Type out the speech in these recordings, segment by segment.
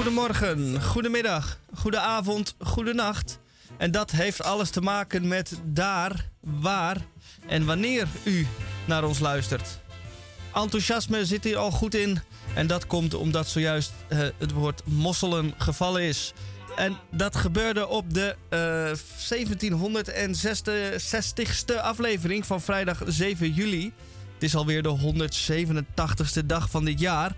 Goedemorgen, goedemiddag, goedenavond, goedenacht. En dat heeft alles te maken met daar, waar en wanneer u naar ons luistert. Enthousiasme zit hier al goed in. En dat komt omdat zojuist uh, het woord mosselen gevallen is. En dat gebeurde op de uh, 1760ste aflevering van vrijdag 7 juli. Het is alweer de 187ste dag van dit jaar.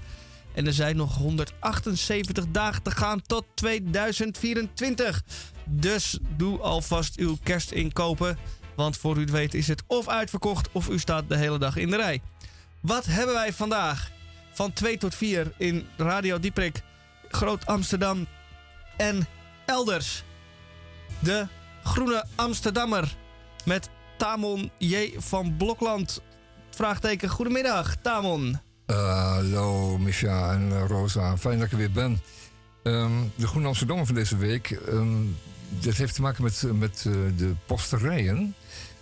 En er zijn nog 178 dagen te gaan tot 2024. Dus doe alvast uw kerstinkopen. Want voor u het weet is het of uitverkocht of u staat de hele dag in de rij. Wat hebben wij vandaag? Van 2 tot 4 in Radio Dieprik, Groot Amsterdam en elders. De Groene Amsterdammer met Tamon J. van Blokland. Vraagteken, goedemiddag Tamon. Uh, hallo Micha en uh, Rosa, fijn dat ik er weer ben. Um, de Groene Amsterdammer van deze week, um, dat heeft te maken met, met uh, de posterijen.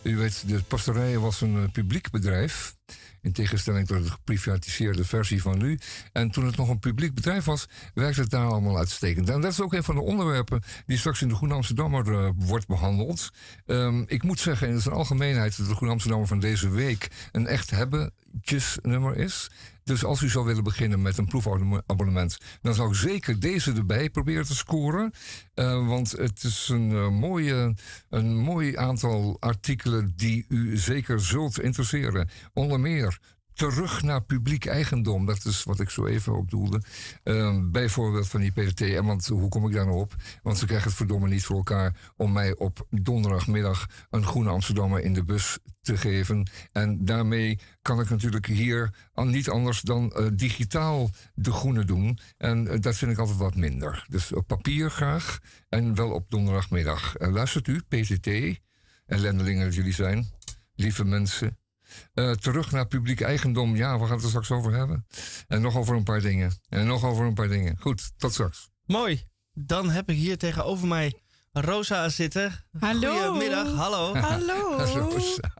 U weet, de posterijen was een publiek bedrijf. In tegenstelling tot de geprivatiseerde versie van nu. En toen het nog een publiek bedrijf was, werkte het daar allemaal uitstekend. En dat is ook een van de onderwerpen die straks in de Groene Amsterdammer uh, wordt behandeld. Um, ik moet zeggen, in zijn algemeenheid, dat de Groene Amsterdammer van deze week een echt hebbetjesnummer is. Dus als u zou willen beginnen met een proefabonnement, dan zou ik zeker deze erbij proberen te scoren. Uh, want het is een, uh, mooie, een mooi aantal artikelen die u zeker zult interesseren. Onder meer terug naar publiek eigendom. Dat is wat ik zo even op doelde. Uh, bijvoorbeeld van die PDT. En want hoe kom ik daar nou op? Want ze krijgen het verdomme niet voor elkaar om mij op donderdagmiddag een groene Amsterdammer in de bus te geven. En daarmee kan ik natuurlijk hier niet anders dan uh, digitaal de groene doen. En uh, dat vind ik altijd wat minder. Dus op papier graag en wel op donderdagmiddag. En luistert u, PTT, ellendelingen dat jullie zijn, lieve mensen. Uh, terug naar publiek eigendom. Ja, we gaan het er straks over hebben. En nog over een paar dingen. En nog over een paar dingen. Goed, tot straks. Mooi. Dan heb ik hier tegenover mij Rosa zitten. Hallo. Goedemiddag. Hallo. Hallo. Rosa.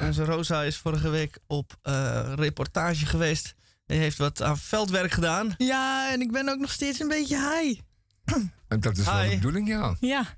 Onze Rosa is vorige week op uh, reportage geweest. En heeft wat aan veldwerk gedaan. Ja, en ik ben ook nog steeds een beetje high. En dat is wel de bedoeling, ja. Ja.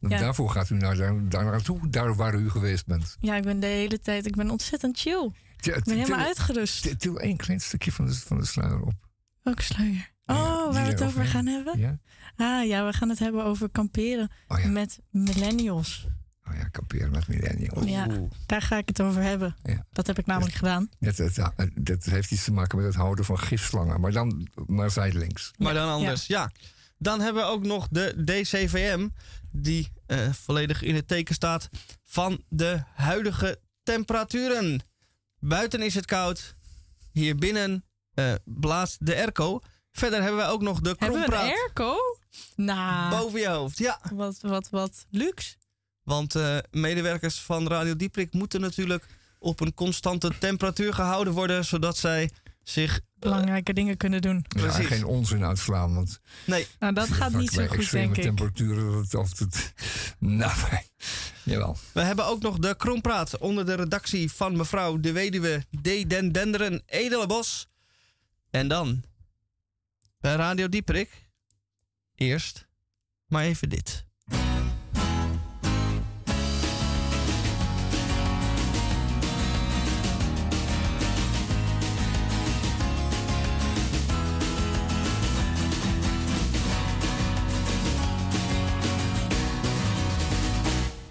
Ja. Daarvoor gaat u naar, daar, daar naartoe, daar waar u geweest bent. Ja, ik ben de hele tijd, ik ben ontzettend chill. Ja, ik ben helemaal uitgerust. Til één klein stukje van de, van de sluier op. Welke sluier? Oh, waar we het over gaan hebben? Ja? Ah ja, we gaan het hebben over kamperen oh, ja. met millennials. Oh ja, kamperen met millennials. Ja, daar ga ik het over hebben. Ja. Dat heb ik namelijk dat, gedaan. Dat, dat, dat, heeft iets te maken met het houden van gifslangen, maar dan maar zijdelings. Maar dan anders, ja. Dan hebben we ook nog de DCVM, die uh, volledig in het teken staat van de huidige temperaturen. Buiten is het koud, hier binnen uh, blaast de airco. Verder hebben we ook nog de krompraat. Hebben we een airco? Nou. Boven je hoofd, ja. Wat, wat, wat luxe. Want uh, medewerkers van Radio Dieprik moeten natuurlijk op een constante temperatuur gehouden worden, zodat zij zich belangrijke uh, dingen kunnen doen. Ja, Precies. geen onzin uitslaan. Want nee, nou, dat gaat niet zo goed, denk ik. temperaturen, dat, of het, nou, jawel. We hebben ook nog de Krompraat onder de redactie van mevrouw de weduwe D. Den Denderen Edelenbos. En dan bij Radio Dieprik. Eerst maar even dit.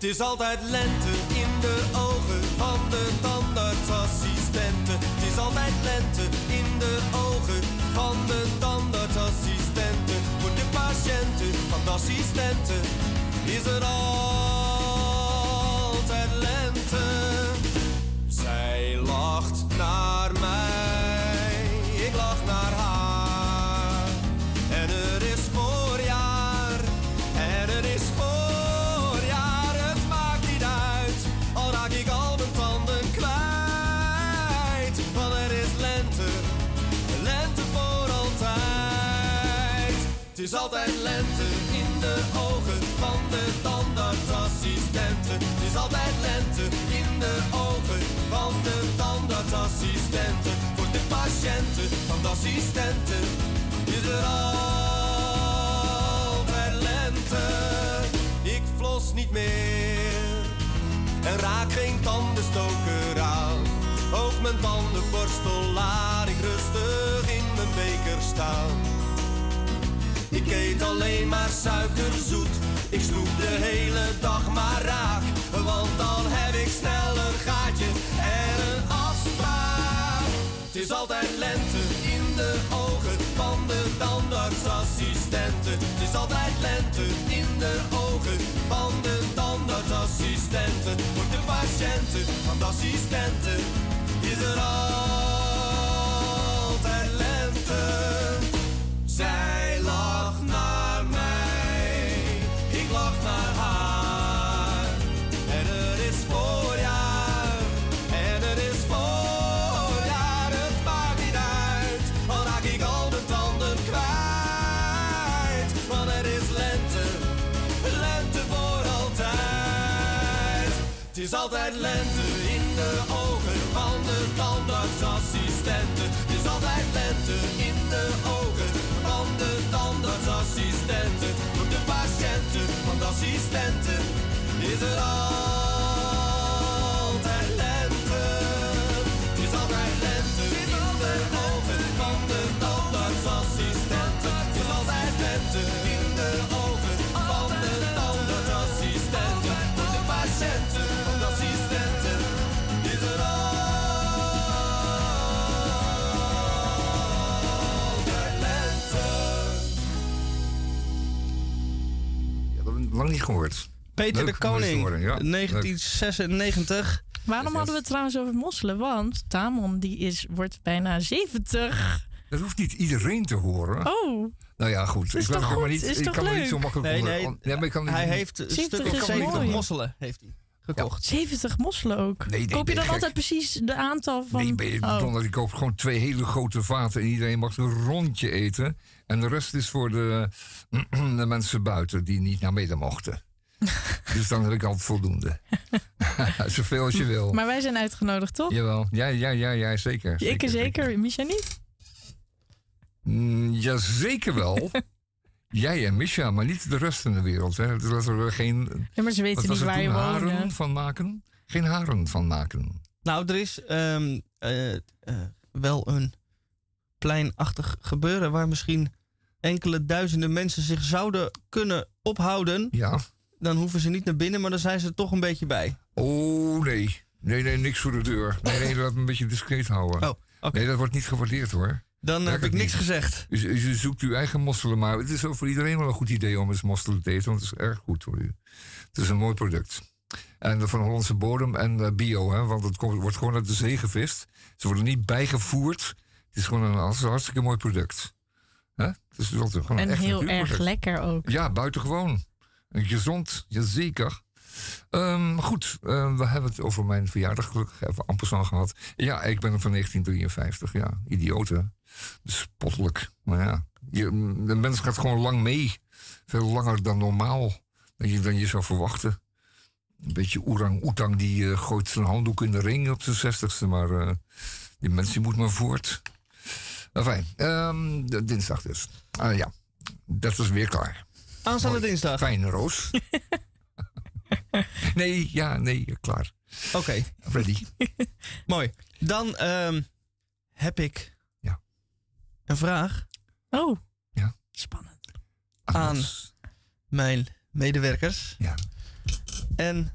Is altijd lente in de ogen van de tandartsassistenten. Het is altijd lente in de ogen van de tandartsassistenten. Voor de patiënten van de assistenten is er altijd altijd lente in de ogen van de tandartsassistenten. Het is altijd lente in de ogen van de tandartsassistenten. Voor de patiënten van de assistenten is er altijd lente. Ik flos niet meer en raak geen tandenstoker aan. Ook mijn tandenborstel laat ik rustig in mijn beker staan ik eet alleen maar suikerzoet. Ik snoep de hele dag maar raak. Want dan heb ik snel een gaatje en een afspraak. Het is altijd lente in de ogen van de tandartsassistenten. Het is altijd lente in de ogen van de tandartsassistenten. Voor de patiënten van de assistenten is er altijd altijd lente in de ogen van de tandartsassistenten. Het is altijd lente in de ogen van de tandartsassistenten. Voor de patiënten van de assistenten is er altijd lang niet gehoord. Peter Leuk de Koning, horen, ja. 1996. Waarom hadden we het trouwens over mosselen? Want Tamon die is, wordt bijna 70. Dat hoeft niet iedereen te horen. Oh, Nou ja, goed. Is ik toch goed? niet, Is ik toch kan er niet leuk? zo makkelijk Nee, onder- nee. on- maar ik kan Hij niet- heeft een 70 stuk of is 70 mooi. mosselen heeft hij gekocht. 70 mosselen ook. Nee, nee, Koop je dan altijd precies de aantal van... Nee, ben je Oh. ik koop gewoon twee hele grote vaten en iedereen mag een rondje eten. En de rest is voor de, de mensen buiten die niet naar midden mochten. dus dan heb ik altijd voldoende. Zoveel als je wil. Maar wij zijn uitgenodigd, toch? Jawel, ja, ja, ja, ja zeker. ik er zeker, Misha niet. Mm, ja, zeker wel. Jij en Misha, maar niet de rest van de wereld. Hè. Dus laten we er geen Ja, maar ze weten niet waar je haren van maken. Geen haren van maken. Nou, er is ehm, eh, eh, wel een pleinachtig gebeuren waar misschien enkele duizenden mensen zich zouden kunnen ophouden. Ja. Dan hoeven ze niet naar binnen, maar dan zijn ze er toch een beetje bij. Oh, nee. Nee, nee, niks voor de deur. Nee, nee, laat me een beetje discreet houden. Oh, oké. Nee, dat wordt niet gewaardeerd hoor. Dan heb ik niks niet. gezegd. Dus, je zoekt uw eigen mosselen, maar het is ook voor iedereen wel een goed idee om eens mosselen te eten, want het is erg goed voor u. Het is een mooi product. En van Hollandse bodem en eh, bio, hè, want het komt- wordt gewoon uit de zee gevist. Ze worden niet bijgevoerd. Het is gewoon een hart- hartstikke mooi product. Hè? Het is altijd gewoon En een echt heel erg lekker ook. Ja, buitengewoon. En gezond, jazeker. Ehm goed, eh, we hebben het over mijn verjaardag gelukkig even amper aan gehad. Ja, ik ben er van 1953, ja. Idioten. Bespottelijk. Maar ja, je, de mens gaat gewoon lang mee. Veel langer dan normaal. Dan je, dan je zou verwachten. Een beetje orang-oetang die eh, gooit zijn handdoek in de ring op zijn zestigste. Maar eh, die mens die moet maar voort. Enfin, ehm, de- dinsdag dus. Ah ja, dat is weer klaar. Aanstaande dinsdag. Fijn, Roos. nee, ja, nee, klaar. Oké, Ready. mooi. Dan ehm, heb ik Ja. een vraag Oh. Ja. Spannend. Aan. Mijn medewerkers. Ja. En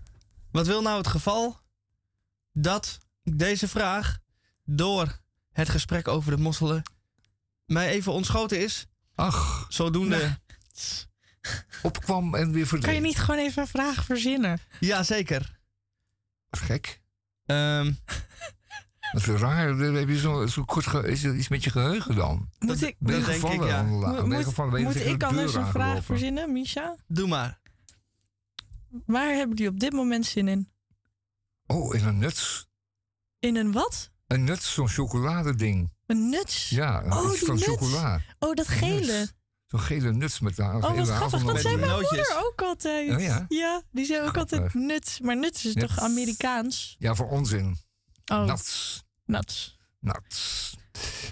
wat wil nou het geval dat deze vraag door het gesprek over de mosselen mij even ontschoten is? Ach, Zodoende. Nou. Opkwam en weer verdween. Kan je niet gewoon even een vraag verzinnen? Ja, zeker. Gek. Ehm, Dat is raar. Heb je zo, zo kort ge- is er iets met je geheugen dan? Moet ik, Ben je Dat denk gevallen? ik, ja. moet, ben je gevallen? Ben je moet ik anders een vraag verzinnen, Misha? doe maar. Waar hebben jullie op dit moment zin in? Oh, in een nuts. In een wat? Een nuts, zo'n chocoladeding. Een nuts? Ja, Oh, iets die van nuts. chocola. Oh, dat gele. Zo'n gele nuts met de Oh, wat grappig. Dat zei mijn moeder ook altijd. Oh, ja? die zei ook Grappig. altijd nuts. Maar nuts is Nuts. toch Amerikaans? Ja, voor onzin. Oh, Nuts. nuts. Nuts.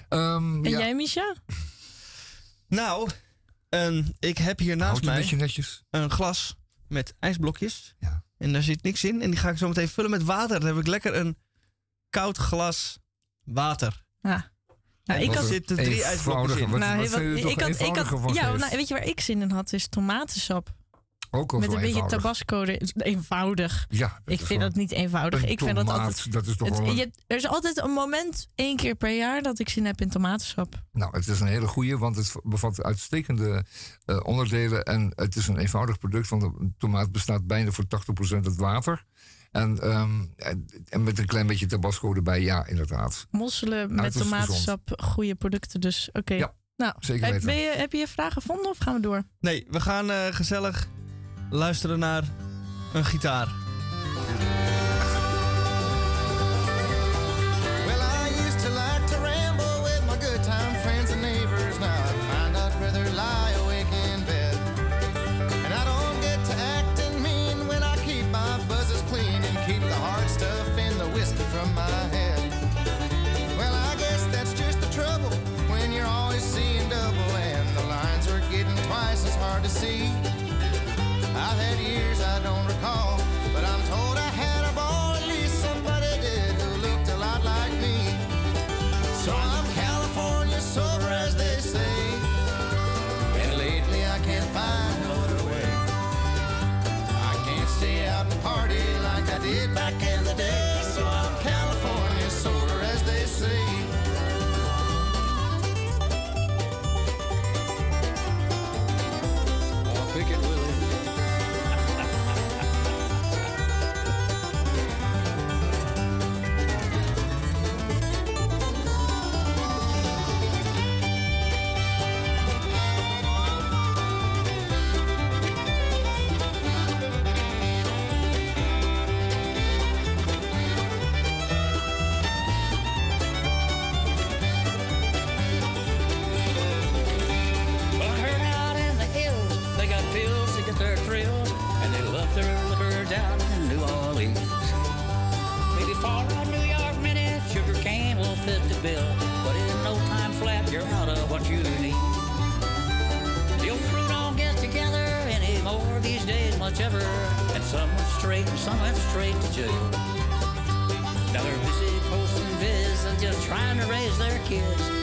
Ehm, En ja. jij, Misha? Nou, ehm, ik heb hier naast mij netjes. een glas met ijsblokjes. Ja. En daar zit niks in. En die ga ik zo meteen vullen met water. Dan heb ik lekker een koud glas water. Ja. Nou, ik had, zitten drie in. Wat, nou, ik had, ik eenvoudiger had, van ja, nou, weet je waar ik zin in had? Is tomatensap. Ook al Met een beetje eenvoudig. tabasco. Eenvoudig. Ja, Ik vind dat niet eenvoudig. een Ik vind dat altijd. dat is toch Het, wel een- je, er is altijd een moment, één keer per jaar, dat ik zin heb in tomatensap. Nou, het is een hele goede, want het bevat uitstekende eh, onderdelen. En het is een eenvoudig product, want een tomaat bestaat bijna voor 80% uit water. En, ehm, en, en met een klein beetje tabasco erbij, ja, inderdaad. Mosselen met tomatensap, goede producten. Dus oké. Ja, nou, zeker heb, weten. ben je, heb je je vraag gevonden of gaan we door? Nee, we gaan eh, gezellig luisteren naar een gitaar. Now they're busy posting vids and just trying to raise their kids.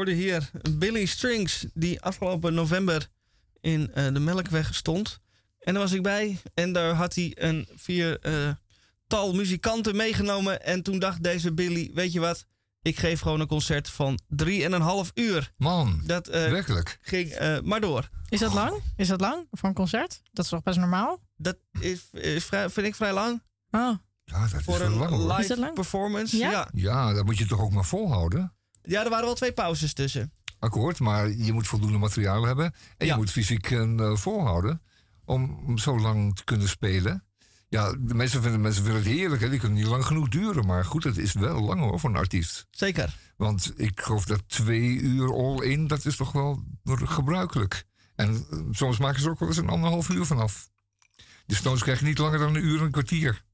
Wij hoorden hier Billy Strings, die afgelopen november in eh, de Melkweg stond. En daar was ik bij. En daar had hij een viertal muzikanten meegenomen. En toen dacht deze Billy, weet je wat? Ik geef gewoon een concert van drieënhalf uur. Man, Dat eh, werkelijk. ging eh, maar door. Is dat lang? Is dat lang voor een concert? Dat is toch best normaal? Dat is, is vrij, vind ik vrij lang. Oh, Ja, dat is Voor een lang live Is dat lang? performance. Ja? Ja. Ja, dat moet je toch ook maar volhouden? Ja, er waren wel twee pauzes tussen. akkoord. Maar je moet voldoende materiaal hebben. En Ja. je moet fysiek eh, volhouden om, zo lang te kunnen spelen. Ja, de mensen vinden, mensen vinden het heerlijk. Hè? Die kunnen niet lang genoeg duren. Maar goed, het is wel lang hoor voor een artiest. Zeker. Want ik geloof dat twee uur all in, dat is toch wel gebruikelijk. En eh, soms maken ze er ook wel eens een anderhalf uur vanaf. De Stones krijgen niet langer dan een uur en een kwartier.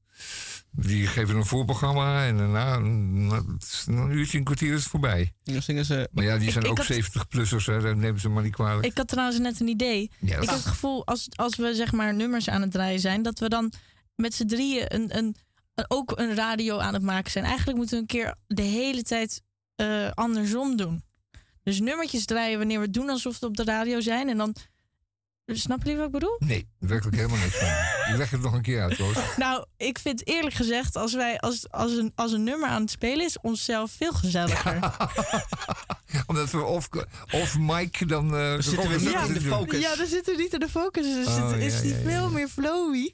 Die geven een voorprogramma en daarna een, een uurtje, een kwartier is het voorbij. Dan zingen ze... Maar ja, die zijn ik ook had- 70-plussers, hè. Daar nemen ze maar niet kwalijk. Ik had trouwens net een idee. ja, dat Ik heb het gevoel, als, als we zeg maar nummers aan het draaien zijn, dat we dan met z'n drieën een, een, een- ook een radio aan het maken zijn. Eigenlijk moeten we een keer de hele tijd eh, andersom doen. Dus nummertjes draaien wanneer we doen alsof we op de radio zijn. En dan. Snappen jullie wat ik bedoel? Nee, werkelijk helemaal niks van. Leg het nog een keer uit, Roos. Nou, ik vind eerlijk gezegd, als wij als, als, een, als een nummer aan het spelen is, onszelf veel gezelliger. Omdat we off, off mic dan... eh, zitten we dan- niet Ja. in de focus. Ja, dan zitten we niet in de focus. Dus Oh, het- is ja, die veel ja. meer flowy.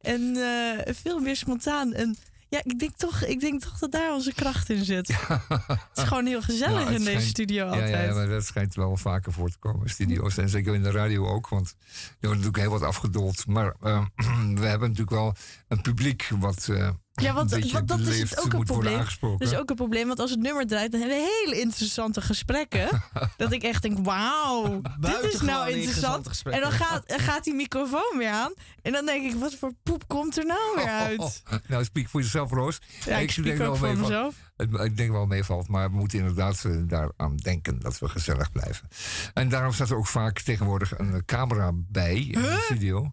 En eh, veel meer spontaan. En ja, ik denk, toch, ik denk toch dat daar onze kracht in zit. Het is gewoon heel gezellig Nou, in deze studio altijd. ja, ja, maar dat schijnt wel vaker voor te komen studio's. En zeker in de radio ook, want er wordt natuurlijk heel wat afgedold. Maar eh, we hebben natuurlijk wel een publiek wat eh Ja, want- dat is het beleefd ook een probleem. Dat is ook een probleem, want als het nummer draait, dan hebben we hele interessante gesprekken. dat ik echt denk, wauw, dit is nou interessant. En dan gaat, gaat die microfoon weer aan. En dan denk ik, wat voor poep komt er nou weer uit? nou, speak voor jezelf, Roos. Ja, ik spreek ook voor mezelf. Ik denk wel meevalt, maar we moeten inderdaad eh, daaraan denken dat we gezellig blijven. En daarom staat er ook vaak tegenwoordig een camera bij in de studio.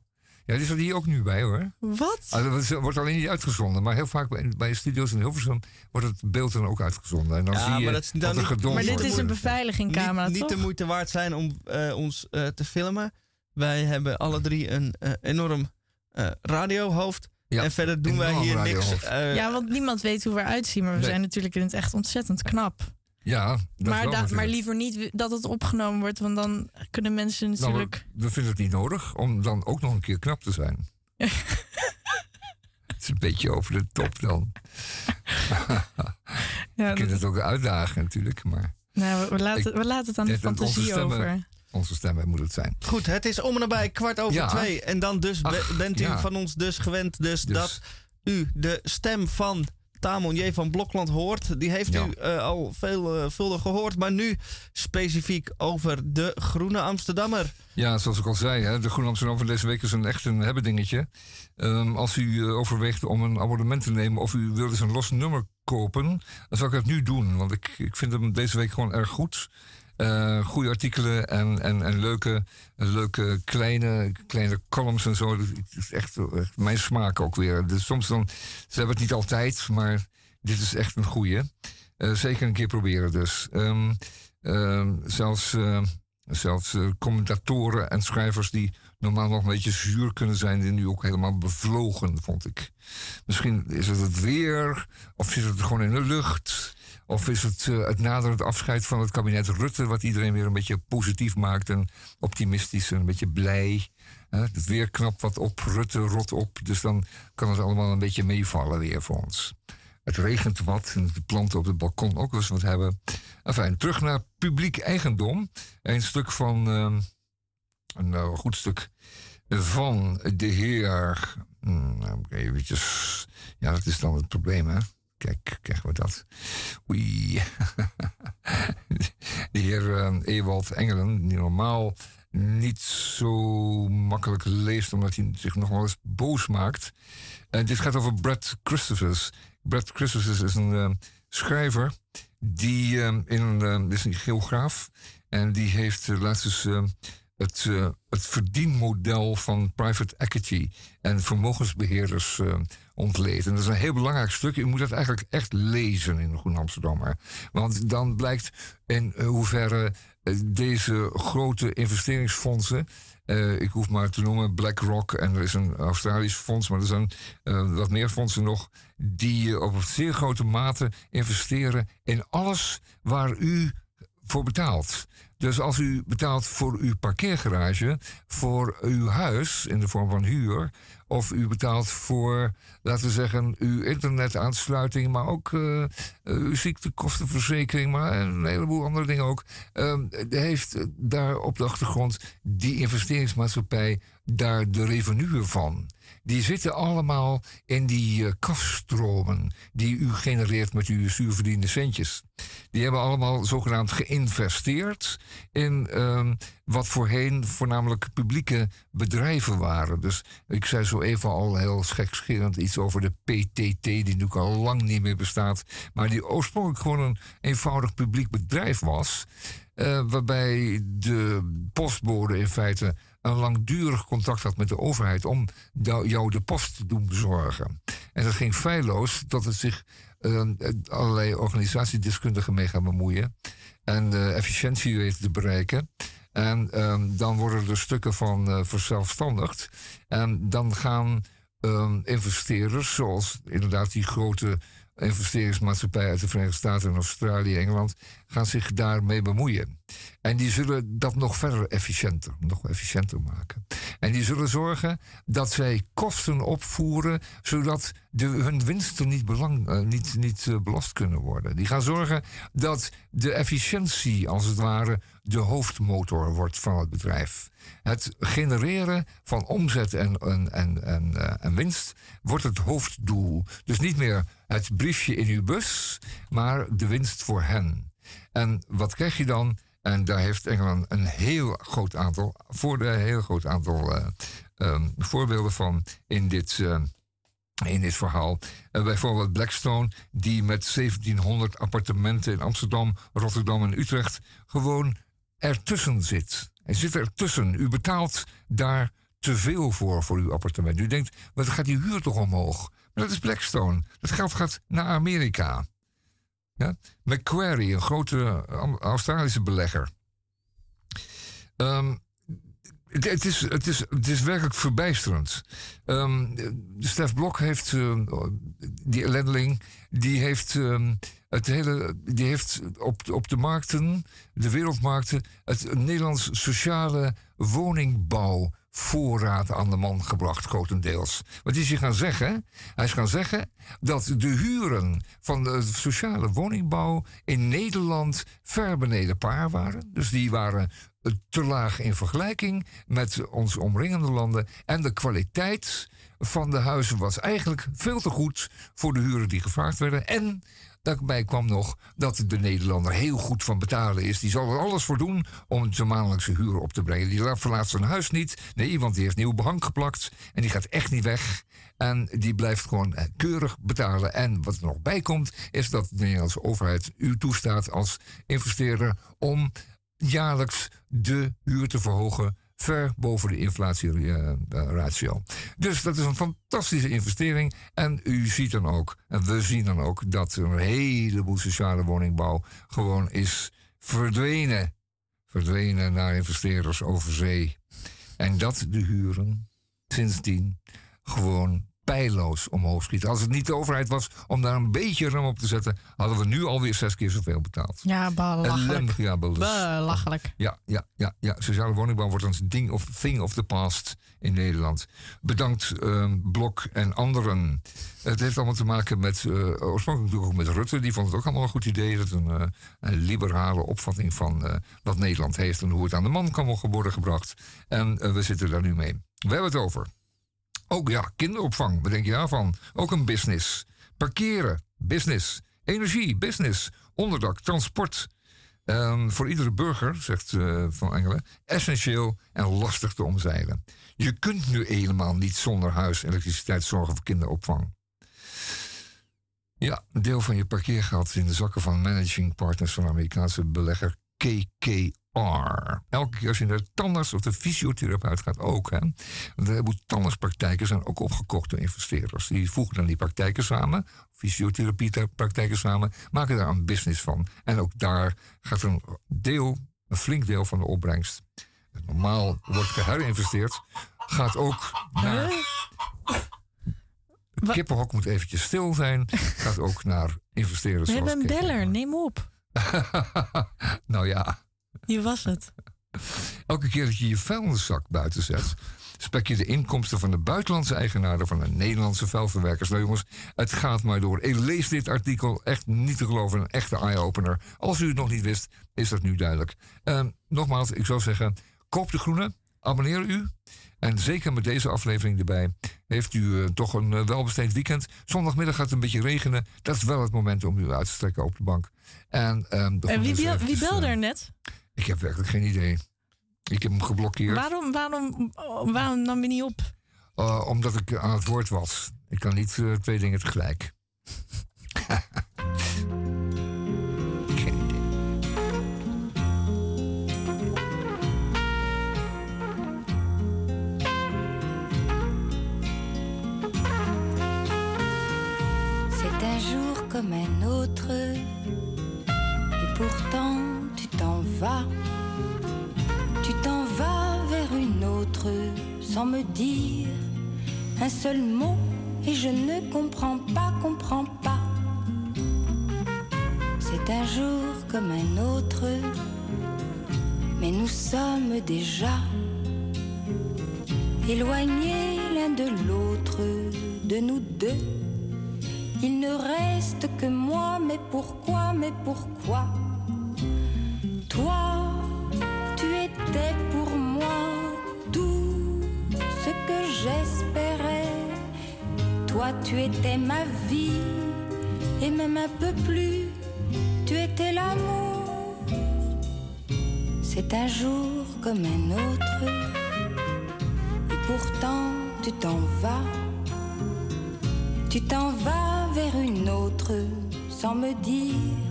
Ja, die staat hier ook nu bij hoor. Wat? Ah, dat wordt alleen niet uitgezonden, maar heel vaak bij, bij studio's in Hilversum wordt het beeld dan ook uitgezonden. En dan Ja, zie je maar dat is dan wat er niet- geduld Maar dit is een beveiligingcamera, niet, niet toch? de moeite waard zijn om eh, ons eh, te filmen. Wij hebben alle drie een eh, enorm eh, radiohoofd. Ja, en verder doen wij hier niks. eh, ja, want niemand weet hoe we eruit zien. Maar we Nee. zijn natuurlijk in het echt ontzettend knap. Ja, dat Maar, wel da- natuurlijk. maar liever niet dat het opgenomen wordt. Want dan kunnen mensen Nou, natuurlijk... we, we vinden het niet nodig om dan ook nog een keer knap te zijn. het is een beetje over de top dan. ja, Ik kan dat- het ook uitdagen natuurlijk, maar nou, we, we laten, we laten het aan de fantasie stemmen- over. onze stemmen moet het zijn. Goed, het is om en nabij kwart over Ja. twee. En dan dus Ach, bent u ja. van ons dus gewend dus, Dus- dat u de stem van Tamon J. van Blokland hoort. Die heeft Ja. u eh, al veelvuldig gehoord. Maar nu specifiek over de Groene Amsterdammer. Ja, zoals ik al zei, hè, de Groen Amsterdam van deze week is een echt een hebben dingetje. Ehm, als u eh, overweegt om een abonnement te nemen of u wilt eens een los nummer kopen, dan zou ik dat nu doen. Want ik, ik vind hem deze week gewoon erg goed. Eh goede artikelen en, en, en leuke, leuke kleine, kleine columns en zo. Het is echt, mijn smaak ook weer. Dus soms dan, ze hebben het niet altijd, maar dit is echt een goeie. Eh, zeker een keer proberen dus. Ehm, ehm, zelfs eh, zelfs commentatoren en schrijvers die normaal nog een beetje zuur kunnen zijn, die nu ook helemaal bevlogen, vond ik. Misschien is het het weer, of zit het gewoon in de lucht. Of is het eh, het naderend afscheid van het kabinet Rutte, wat iedereen weer een beetje positief maakt en optimistisch en een beetje blij. Hè, het weer knapt wat op, Rutte rot op. Dus dan kan het allemaal een beetje meevallen weer voor ons. Het regent wat en de planten op het balkon ook wel eens wat hebben. Enfin, terug naar publiek eigendom. Een stuk van, ehm, een eh, goed stuk van de heer. hmm, nou. Ja, dat is dan het probleem, hè? Kijk, krijgen we dat. Oei. de heer eh, Ewald Engelen, die normaal niet zo makkelijk leest, omdat hij zich nog wel eens boos maakt. En dit gaat over Brad Christophers. Brad Christophers is een eh, schrijver die eh, in een, eh, is een geograaf. En die heeft eh, laatst eh, het, eh, het verdienmodel van private equity en vermogensbeheerders eh ontleed. En dat is een heel belangrijk stuk. U moet dat eigenlijk echt lezen in Groen Amsterdammer. Want dan blijkt in hoeverre eh, deze grote investeringsfondsen. eh, ik hoef maar te noemen BlackRock en er is een Australisch fonds, maar er zijn eh, wat meer fondsen nog. die eh, op een zeer grote mate investeren in alles waar u voor betaalt. Dus als u betaalt voor uw parkeergarage, voor uw huis in de vorm van huur, of u betaalt voor, laten we zeggen, uw internetaansluiting, maar ook eh, uw ziektekostenverzekering, maar een heleboel andere dingen ook, ehm, heeft daar op de achtergrond die investeringsmaatschappij daar de revenue van. Die zitten allemaal in die uh, kaststromen die u genereert met uw zuurverdiende centjes. Die hebben allemaal zogenaamd geïnvesteerd in ehm, wat voorheen voornamelijk publieke bedrijven waren. Dus ik zei zo even al heel schekscherend iets over de PTT, die natuurlijk al lang niet meer bestaat, maar die oorspronkelijk gewoon een eenvoudig publiek bedrijf was. Uh, waarbij de postbode in feite een langdurig contact had met de overheid om jou de post te doen bezorgen. En dat ging feilloos dat het zich uh, allerlei organisatiedeskundigen mee gaan bemoeien en uh, efficiëntie weten te bereiken. En um, dan worden er stukken van uh, verzelfstandigd. En dan gaan um, investeerders, zoals inderdaad die grote investeringsmaatschappij uit de Verenigde Staten en Australië, Engeland, gaan zich daarmee bemoeien. En die zullen dat nog verder efficiënter, nog efficiënter maken. En die zullen zorgen dat zij kosten opvoeren, zodat de, hun winsten niet, uh, niet, niet uh, belast kunnen worden. Die gaan zorgen dat de efficiëntie, als het ware, de hoofdmotor wordt van het bedrijf. Het genereren van omzet en, en, en, en, en winst wordt het hoofddoel. Dus niet meer het briefje in uw bus, maar de winst voor hen. En wat krijg je dan? En daar heeft Engeland een heel groot aantal, voor de heel groot aantal uh, um, voorbeelden van in dit, uh, in dit verhaal. Uh, bijvoorbeeld Blackstone, die met 1700 appartementen in Amsterdam, Rotterdam en Utrecht gewoon ertussen zit. Hij zit ertussen. U betaalt daar te veel voor, voor uw appartement. U denkt, wat gaat die huur toch omhoog? Maar dat is Blackstone. Dat geld gaat naar Amerika. Ja? Macquarie, een grote Australische belegger. Um, het, is, het, is, het is werkelijk verbijsterend. Um, Stef Blok heeft, uh, die ellendeling, die heeft, um, het hele, die heeft op, op de markten, de wereldmarkten, het Nederlands sociale woningbouw voorraad aan de man gebracht, grotendeels. Wat is hij gaan zeggen? Hij is gaan zeggen dat de huren van de sociale woningbouw in Nederland ver beneden paar waren. Dus die waren te laag in vergelijking met ons omringende landen. En de kwaliteit van de huizen was eigenlijk veel te goed voor de huren die gevraagd werden. En Daarbij kwam nog dat de Nederlander heel goed van betalen is. Die zal er alles voor doen om zijn maandelijkse huur op te brengen. Die verlaat zijn huis niet. Nee, want die heeft nieuw behang geplakt. En die gaat echt niet weg. En die blijft gewoon keurig betalen. En wat er nog bij komt, is dat de Nederlandse overheid u toestaat als investeerder om jaarlijks de huur te verhogen ver boven de inflatieratio. Dus dat is een fantastische investering. En u ziet dan ook, en we zien dan ook, dat een heleboel sociale woningbouw gewoon is verdwenen. Verdwenen naar investeerders over zee. En dat de huren sindsdien gewoon pijloos omhoog schieten. Als het niet de overheid was om daar een beetje rem op te zetten, hadden we nu alweer zes keer zoveel betaald. Ja, belachelijk. Ja, belachelijk. Ja, ja, ja, ja. Sociale woningbouw wordt een ding of, thing of the past in Nederland. Bedankt um, Blok en anderen. Het heeft allemaal te maken met, uh, oorspronkelijk natuurlijk ook met Rutte. Die vond het ook allemaal een goed idee. Dat een, uh, een liberale opvatting van uh, wat Nederland heeft en hoe het aan de man kan worden gebracht. En we zitten daar nu mee. We hebben het over. Ook ja, kinderopvang, wat denk je daarvan? Ook een business. Parkeren, business. Energie, business. Onderdak, transport. Um, voor iedere burger, zegt uh, Van Engelen, essentieel en lastig te omzeilen. Je kunt nu helemaal niet zonder huis, elektriciteit zorgen voor kinderopvang. Ja, een deel van je parkeergeld in de zakken van managing partners van Amerikaanse belegger KKR. Elke keer als je naar de tandarts of de fysiotherapeut gaat ook. Hè. Een heleboel tandartspraktijken zijn ook opgekocht door investeerders. Die voegen dan die praktijken samen, fysiotherapiepraktijken samen, maken daar een business van. En ook daar gaat een deel, een flink deel van de opbrengst, normaal wordt geherinvesteerd, gaat ook naar... Het kippenhok moet eventjes stil zijn. Gaat ook naar investeerders. We hebben een beller, neem op. nou ja, Wie was het? elke keer dat je je vuilniszak buiten zet, spek je de inkomsten van de buitenlandse eigenaren van de Nederlandse vuilverwerkers. Nou jongens, het gaat maar door. Ik lees dit artikel echt niet te geloven, een echte eye-opener. Als u het nog niet wist, is dat nu duidelijk. Ehm, nogmaals, ik zou zeggen, koop de groene, abonneer u. En zeker met deze aflevering erbij heeft u eh, toch een eh, welbesteed weekend. Zondagmiddag gaat het een beetje regenen. Dat is wel het moment om u uit te strekken op de bank. En, ehm, de En wie, belde eh, er net? Ik heb werkelijk geen idee. Ik heb hem geblokkeerd. Waarom, waarom, waarom nam je niet op? Uh, omdat ik aan het woord was. Ik kan niet uh, twee dingen tegelijk. Geen idee. C'est un jour comme un autre, et pourtant Tu t'en vas vers une autre sans me dire un seul mot, et je ne comprends pas, comprends pas. C'est un jour comme un autre, mais nous sommes déjà éloignés l'un de l'autre, de nous deux. Il ne reste que moi, mais pourquoi, mais pourquoi? Toi, tu étais pour moi tout ce que j'espérais. Toi, tu étais ma vie, et même un peu plus, tu étais l'amour. C'est un jour comme un autre, et pourtant tu t'en vas. Tu t'en vas vers une autre sans me dire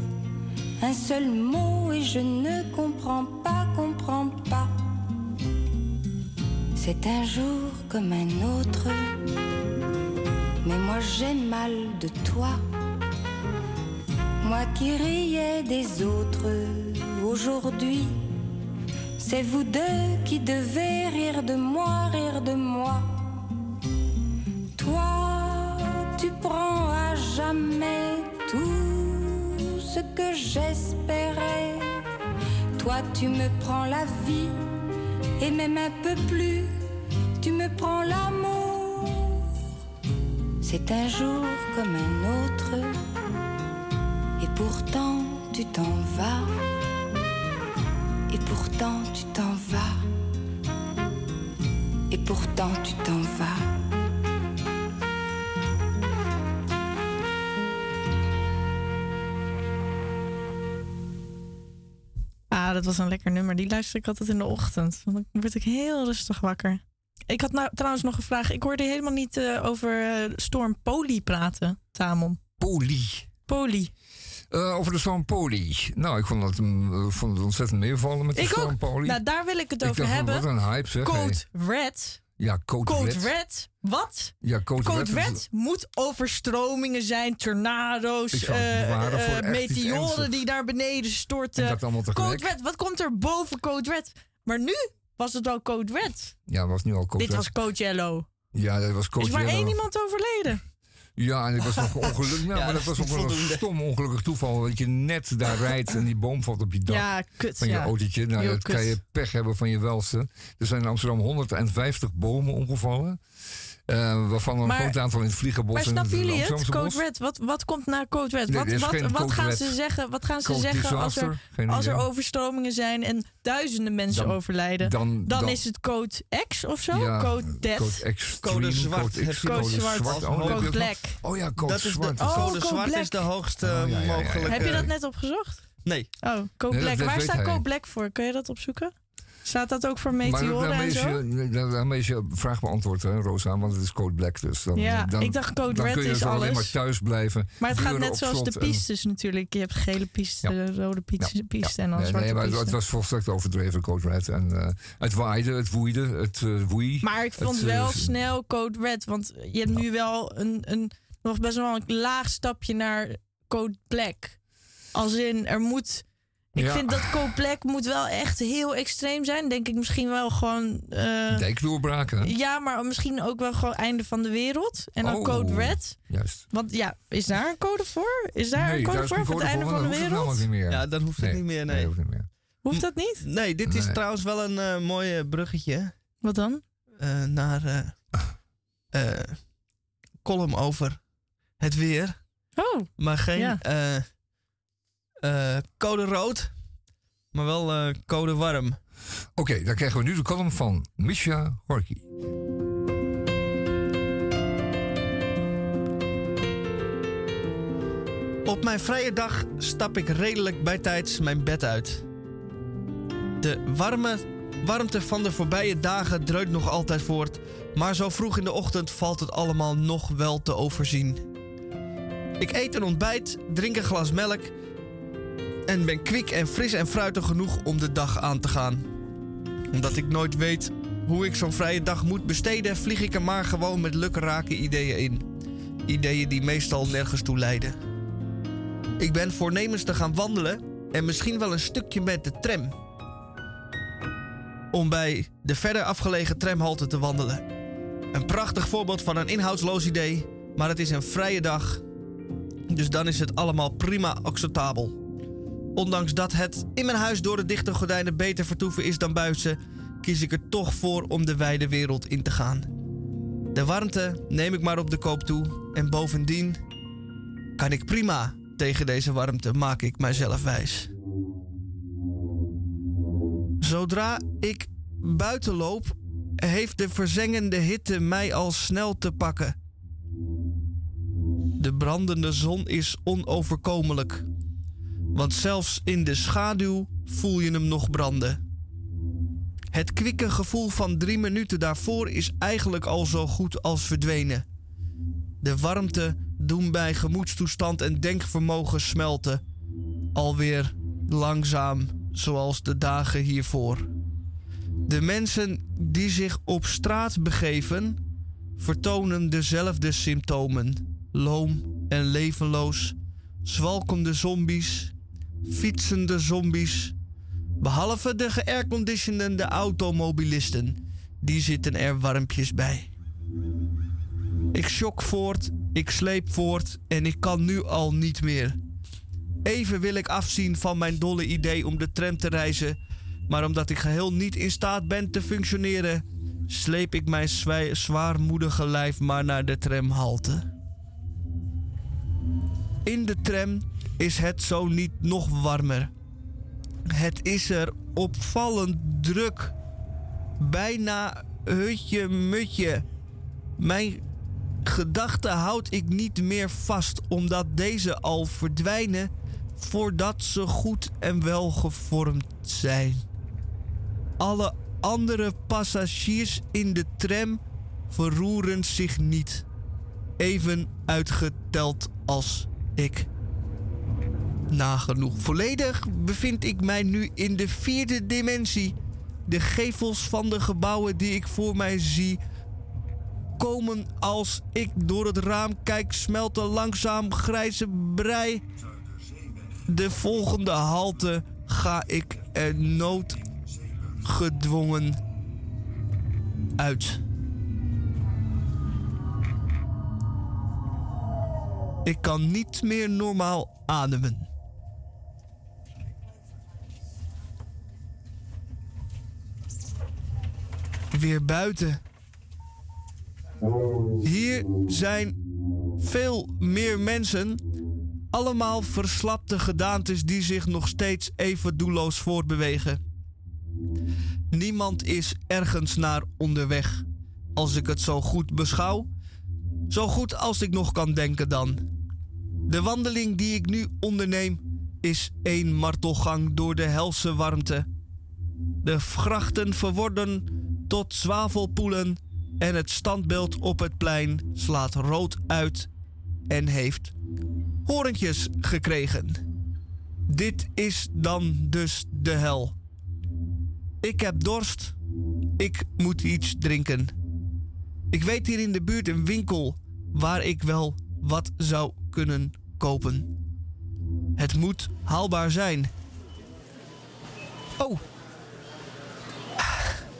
un seul mot et je ne comprends pas, comprends pas. C'est un jour comme un autre, mais moi j'ai mal de toi. Moi qui riais des autres, aujourd'hui, c'est vous deux qui devez rire de moi, rire de moi. Toi, tu prends à jamais tout ce que j'espérais. Toi, tu me prends la vie et même un peu plus, tu me prends l'amour. C'est un jour comme un autre, et pourtant tu t'en vas. Et pourtant tu t'en vas. Et pourtant tu t'en vas. Dat was een lekker nummer. Die luister ik altijd in de ochtend. Want dan word ik heel rustig wakker. Ik had nou trouwens nog een vraag. Ik hoorde helemaal niet eh, over eh, Storm Poli praten, Tamon. Poli. Poli. Uh, over de storm Poli. Nou, ik vond het, vond het ontzettend meevallen met de ik storm ook. Nou, daar wil ik het ik over dacht, hebben. Wat een hype zeg. Code hey. Red. Ja, Code, Code Red. Red. Wat? Ja, Code, Code Red. Moet overstromingen zijn, tornado's, iets meteoren die naar beneden storten. Code Red, wat komt er boven Code Red? Maar nu was het al Code Red. Ja, was nu al Code Dit Red. was Code Yellow. Ja, dat was Code is maar Yellow. één iemand overleden. Ja, en het was nog ongelukkig. Ja, maar dat dat was ook wel een stom ongelukkig toeval. Dat je net daar rijdt en die boom valt op je dak. Ja, kut. van je ja. autootje. Nou, Heel dat kan je pech hebben van je welste. Er zijn in Amsterdam 150 bomen omgevallen. Eh, waarvan een Maar- groot aantal in het Vliegenbos Maar snappen het jullie het? Code. Red. Wat, wat komt na Code Red? Nee, wat wat, wat gaan Red. ze zeggen, wat gaan ze Code zeggen als er, als er overstromingen zijn en duizenden mensen Dan- overlijden? Dan, Dan, is het Code X of zo? ja, code Death? Code Extreme, Code zwart. Code X, Heb je- Code Code zwart. zwart. Oh, Code? Black. Oh ja, Code Dat is de zwart. Oh, code zwart Black. is de hoogste Oh, ja, ja, ja. mogelijke. Heb je dat net opgezocht? Nee. Oh, Code Nee, Black. Waar staat. Code Black voor? Kun je dat opzoeken? Staat dat ook voor meteoren en is, zo? je, daarmee is je vraag beantwoord, hè, Rosa, want het is Code Black. Dus dan, Ja, dan, ik dacht Code Red kun je is dus alleen alles. maar thuis blijven. Maar het gaat net zoals de en- pistes natuurlijk. Je hebt gele piste, Ja. rode piste, piste en dan Nee, zwarte nee, maar het, piste. het was volstrekt overdreven, Code Red. En, eh, het waaide, het woeide, het eh woei. Maar ik vond Het, wel eh, snel Code Red. Want je hebt nu wel een, een, nog best wel een laag stapje naar Code Black. Als in, er moet Ik Ja. vind dat koopplek moet wel echt heel extreem zijn. Denk ik misschien wel gewoon... eh, Dijk doorbraken. hè? ja, maar misschien ook wel gewoon einde van de wereld. En dan Oh. code red. Juist. Want ja, is daar een code voor? Is daar nee, een code daar voor voor het einde van de dan hoeft het wereld? namelijk niet meer. Ja, dan hoeft het niet meer, nee. hoeft niet meer. Hoeft dat niet? Nee, dit is Nee. trouwens wel een eh mooi bruggetje Wat dan? eh, naar eh eh, column over het weer. Oh, Maar geen Ja. Eh, code rood, maar wel eh, code warm. Oké, dan krijgen we nu de column van Misha Horky. Op mijn vrije dag stap ik redelijk bijtijds mijn bed uit. De warme, warmte van de voorbije dagen dreunt nog altijd voort, maar zo vroeg in de ochtend valt het allemaal nog wel te overzien. Ik eet een ontbijt, drink een glas melk en ben kwik en fris en fruitig genoeg om de dag aan te gaan. Omdat ik nooit weet hoe ik zo'n vrije dag moet besteden, vlieg ik er maar gewoon met lukrake ideeën in. Ideeën die meestal nergens toe leiden. Ik ben voornemens te gaan wandelen en misschien wel een stukje met de tram. Om bij de verder afgelegen tramhalte te wandelen. Een prachtig voorbeeld van een inhoudsloos idee, maar het is een vrije dag. Dus dan is het allemaal prima acceptabel. Ondanks dat het in mijn huis door de dichte gordijnen beter vertoeven is dan buiten, kies ik er toch voor om de wijde wereld in te gaan. De warmte neem ik maar op de koop toe en bovendien kan ik prima tegen deze warmte, maak ik mijzelf wijs. Zodra ik buiten loop, heeft de verzengende hitte mij al snel te pakken. De brandende zon is onoverkomelijk, want zelfs in de schaduw voel je hem nog branden. Het kwikke gevoel van drie minuten daarvoor is eigenlijk al zo goed als verdwenen. De warmte doen bij gemoedstoestand en denkvermogen smelten. Alweer langzaam, zoals de dagen hiervoor. De mensen die zich op straat begeven, vertonen dezelfde symptomen: loom en levenloos, zwalkende zombies, fietsende zombies. Behalve de geairconditionende automobilisten, die zitten er warmpjes bij. Ik sjok voort, ik sleep voort en ik kan nu al niet meer. Even wil ik afzien van mijn dolle idee om de tram te reizen, maar omdat ik geheel niet in staat ben te functioneren, sleep ik mijn zwaarmoedige lijf maar naar de tramhalte. In de tram is het zo niet nog warmer. Het is er opvallend druk. Bijna hutje-mutje. Mijn gedachten houd ik niet meer vast, omdat deze al verdwijnen voordat ze goed en wel gevormd zijn. Alle andere passagiers in de tram verroeren zich niet, even uitgeteld als ik. Nagenoeg volledig bevind ik mij nu in de vierde dimensie. De gevels van de gebouwen die ik voor mij zie komen als ik door het raam kijk, smelten langzaam grijze brei. De volgende halte ga ik er noodgedwongen uit. Ik kan niet meer normaal ademen. Weer buiten. Hier zijn veel meer mensen. Allemaal verslapte gedaantes die zich nog steeds even doelloos voortbewegen. Niemand is ergens naar onderweg. Als ik het zo goed beschouw. Zo goed als ik nog kan denken dan. De wandeling die ik nu onderneem is één martelgang door de helse warmte. De grachten verworden tot zwavelpoelen en het standbeeld op het plein slaat rood uit en heeft horentjes gekregen. Dit is dan dus de hel. Ik heb dorst. Ik moet iets drinken. Ik weet hier in de buurt een winkel waar ik wel wat zou kunnen kopen. Het moet haalbaar zijn. Oh.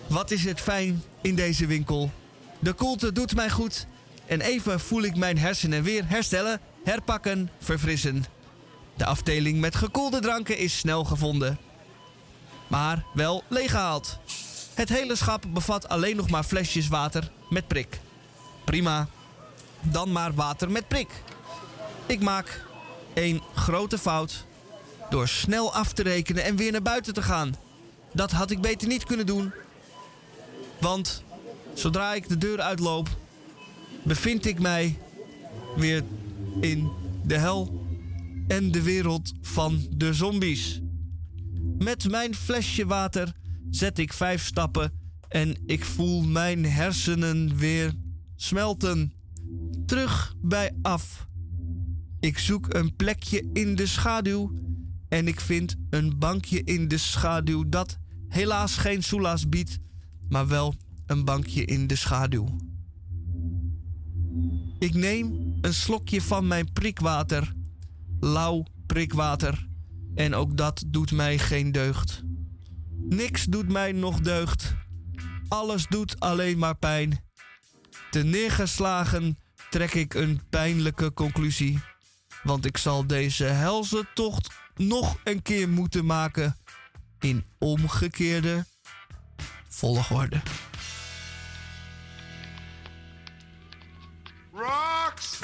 Wat is het fijn in deze winkel. De koelte doet mij goed. En even voel ik mijn hersenen weer herstellen, herpakken, verfrissen. De afdeling met gekoelde dranken is snel gevonden. Maar wel leeggehaald. Het hele schap bevat alleen nog maar flesjes water met prik. Prima. Dan maar water met prik. Ik maak één grote fout door snel af te rekenen en weer naar buiten te gaan. Dat had ik beter niet kunnen doen. Want zodra ik de deur uitloop, bevind ik mij weer in de hel en de wereld van de zombies. Met mijn flesje water zet ik vijf stappen en ik voel mijn hersenen weer smelten. Terug bij af. Ik zoek een plekje in de schaduw en ik vind een bankje in de schaduw dat helaas geen soelaas biedt, maar wel een bankje in de schaduw. Ik neem een slokje van mijn prikwater, lauw prikwater, en ook dat doet mij geen deugd. Niks doet mij nog deugd. Alles doet alleen maar pijn. Te neergeslagen trek ik een pijnlijke conclusie. Want ik zal deze helse tocht nog een keer moeten maken in omgekeerde volgorde. Roxanne,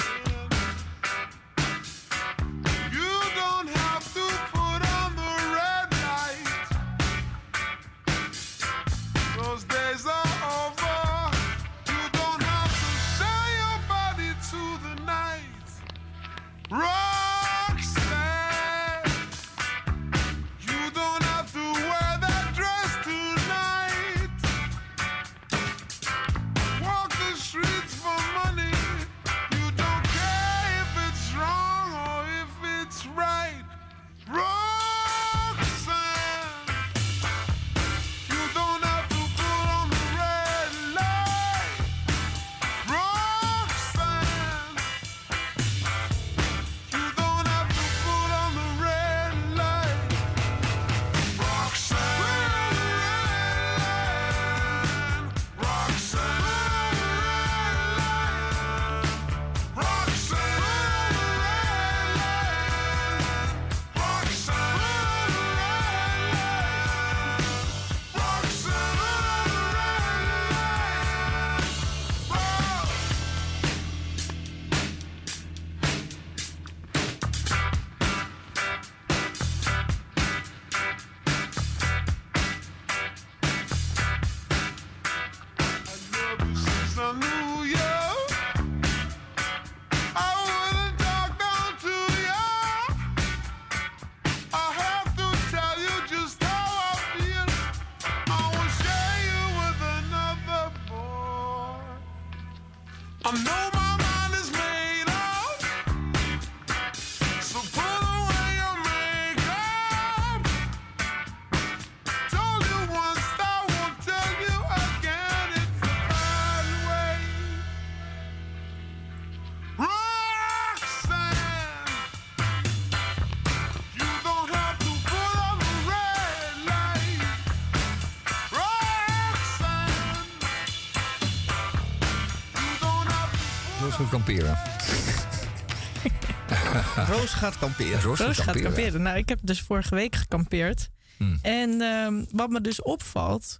gaat kamperen. Roos gaat Roos gaat kamperen. kamperen. Nou, ik heb dus vorige week gekampeerd. Hmm. En ehm, wat me dus opvalt,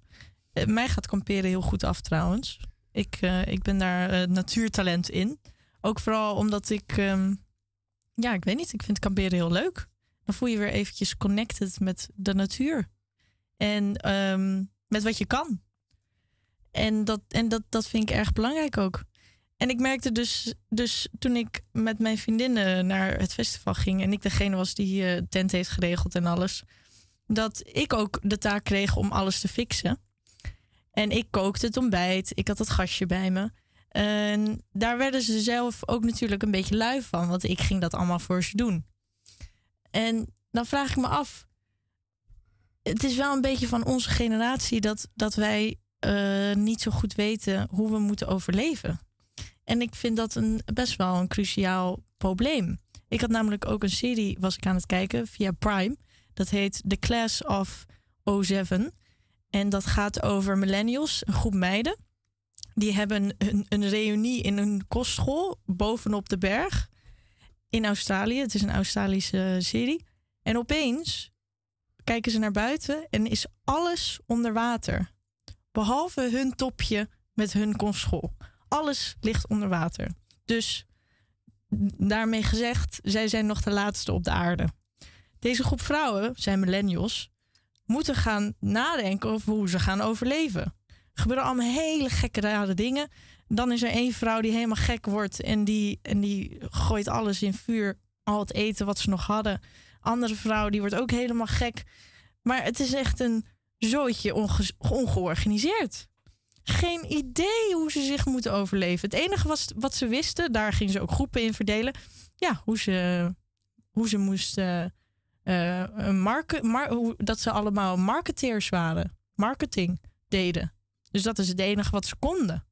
eh, mij gaat kamperen heel goed af trouwens. Ik, eh, ik ben daar eh, natuurtalent in. Ook vooral omdat ik, ehm, ja, ik weet niet, ik vind kamperen heel leuk. Dan voel je weer eventjes connected met de natuur. En ehm, met wat je kan. En, dat, en dat, dat vind ik erg belangrijk ook. En ik merkte dus, dus toen ik met mijn vriendinnen naar het festival ging en ik degene was die eh tent heeft geregeld en alles, dat ik ook de taak kreeg om alles te fixen. En ik kookte het ontbijt, ik had het gastje bij me. En daar werden ze zelf ook natuurlijk een beetje lui van, want ik ging dat allemaal voor ze doen. En dan vraag ik me af, het is wel een beetje van onze generatie dat, dat wij eh, niet zo goed weten hoe we moeten overleven. En ik vind dat een, best wel een cruciaal probleem. Ik had namelijk ook een serie, was ik aan het kijken via Prime. Dat heet The Class of O7. En dat gaat over millennials, een groep meiden. Die hebben een, een reunie in een kostschool bovenop de berg in Australië. Het is een Australische serie. En opeens kijken ze naar buiten en is alles onder water. Behalve hun topje met hun kostschool. Alles ligt onder water. Dus daarmee gezegd, zij zijn nog de laatste op de aarde. Deze groep vrouwen, zijn millennials, moeten gaan nadenken over hoe ze gaan overleven. Er gebeuren allemaal hele gekke rare dingen. Dan is er één vrouw die helemaal gek wordt en die, en die gooit alles in vuur. Al het eten wat ze nog hadden. Andere vrouw die wordt ook helemaal gek. Maar het is echt een zooitje onge- ongeorganiseerd. Geen idee hoe ze zich moeten overleven. Het enige was, wat ze wisten, daar gingen ze ook groepen in verdelen. Ja, hoe ze, hoe ze moesten. eh, een marke, mar- hoe, dat ze allemaal marketeers waren. Marketing deden. Dus dat is het enige wat ze konden.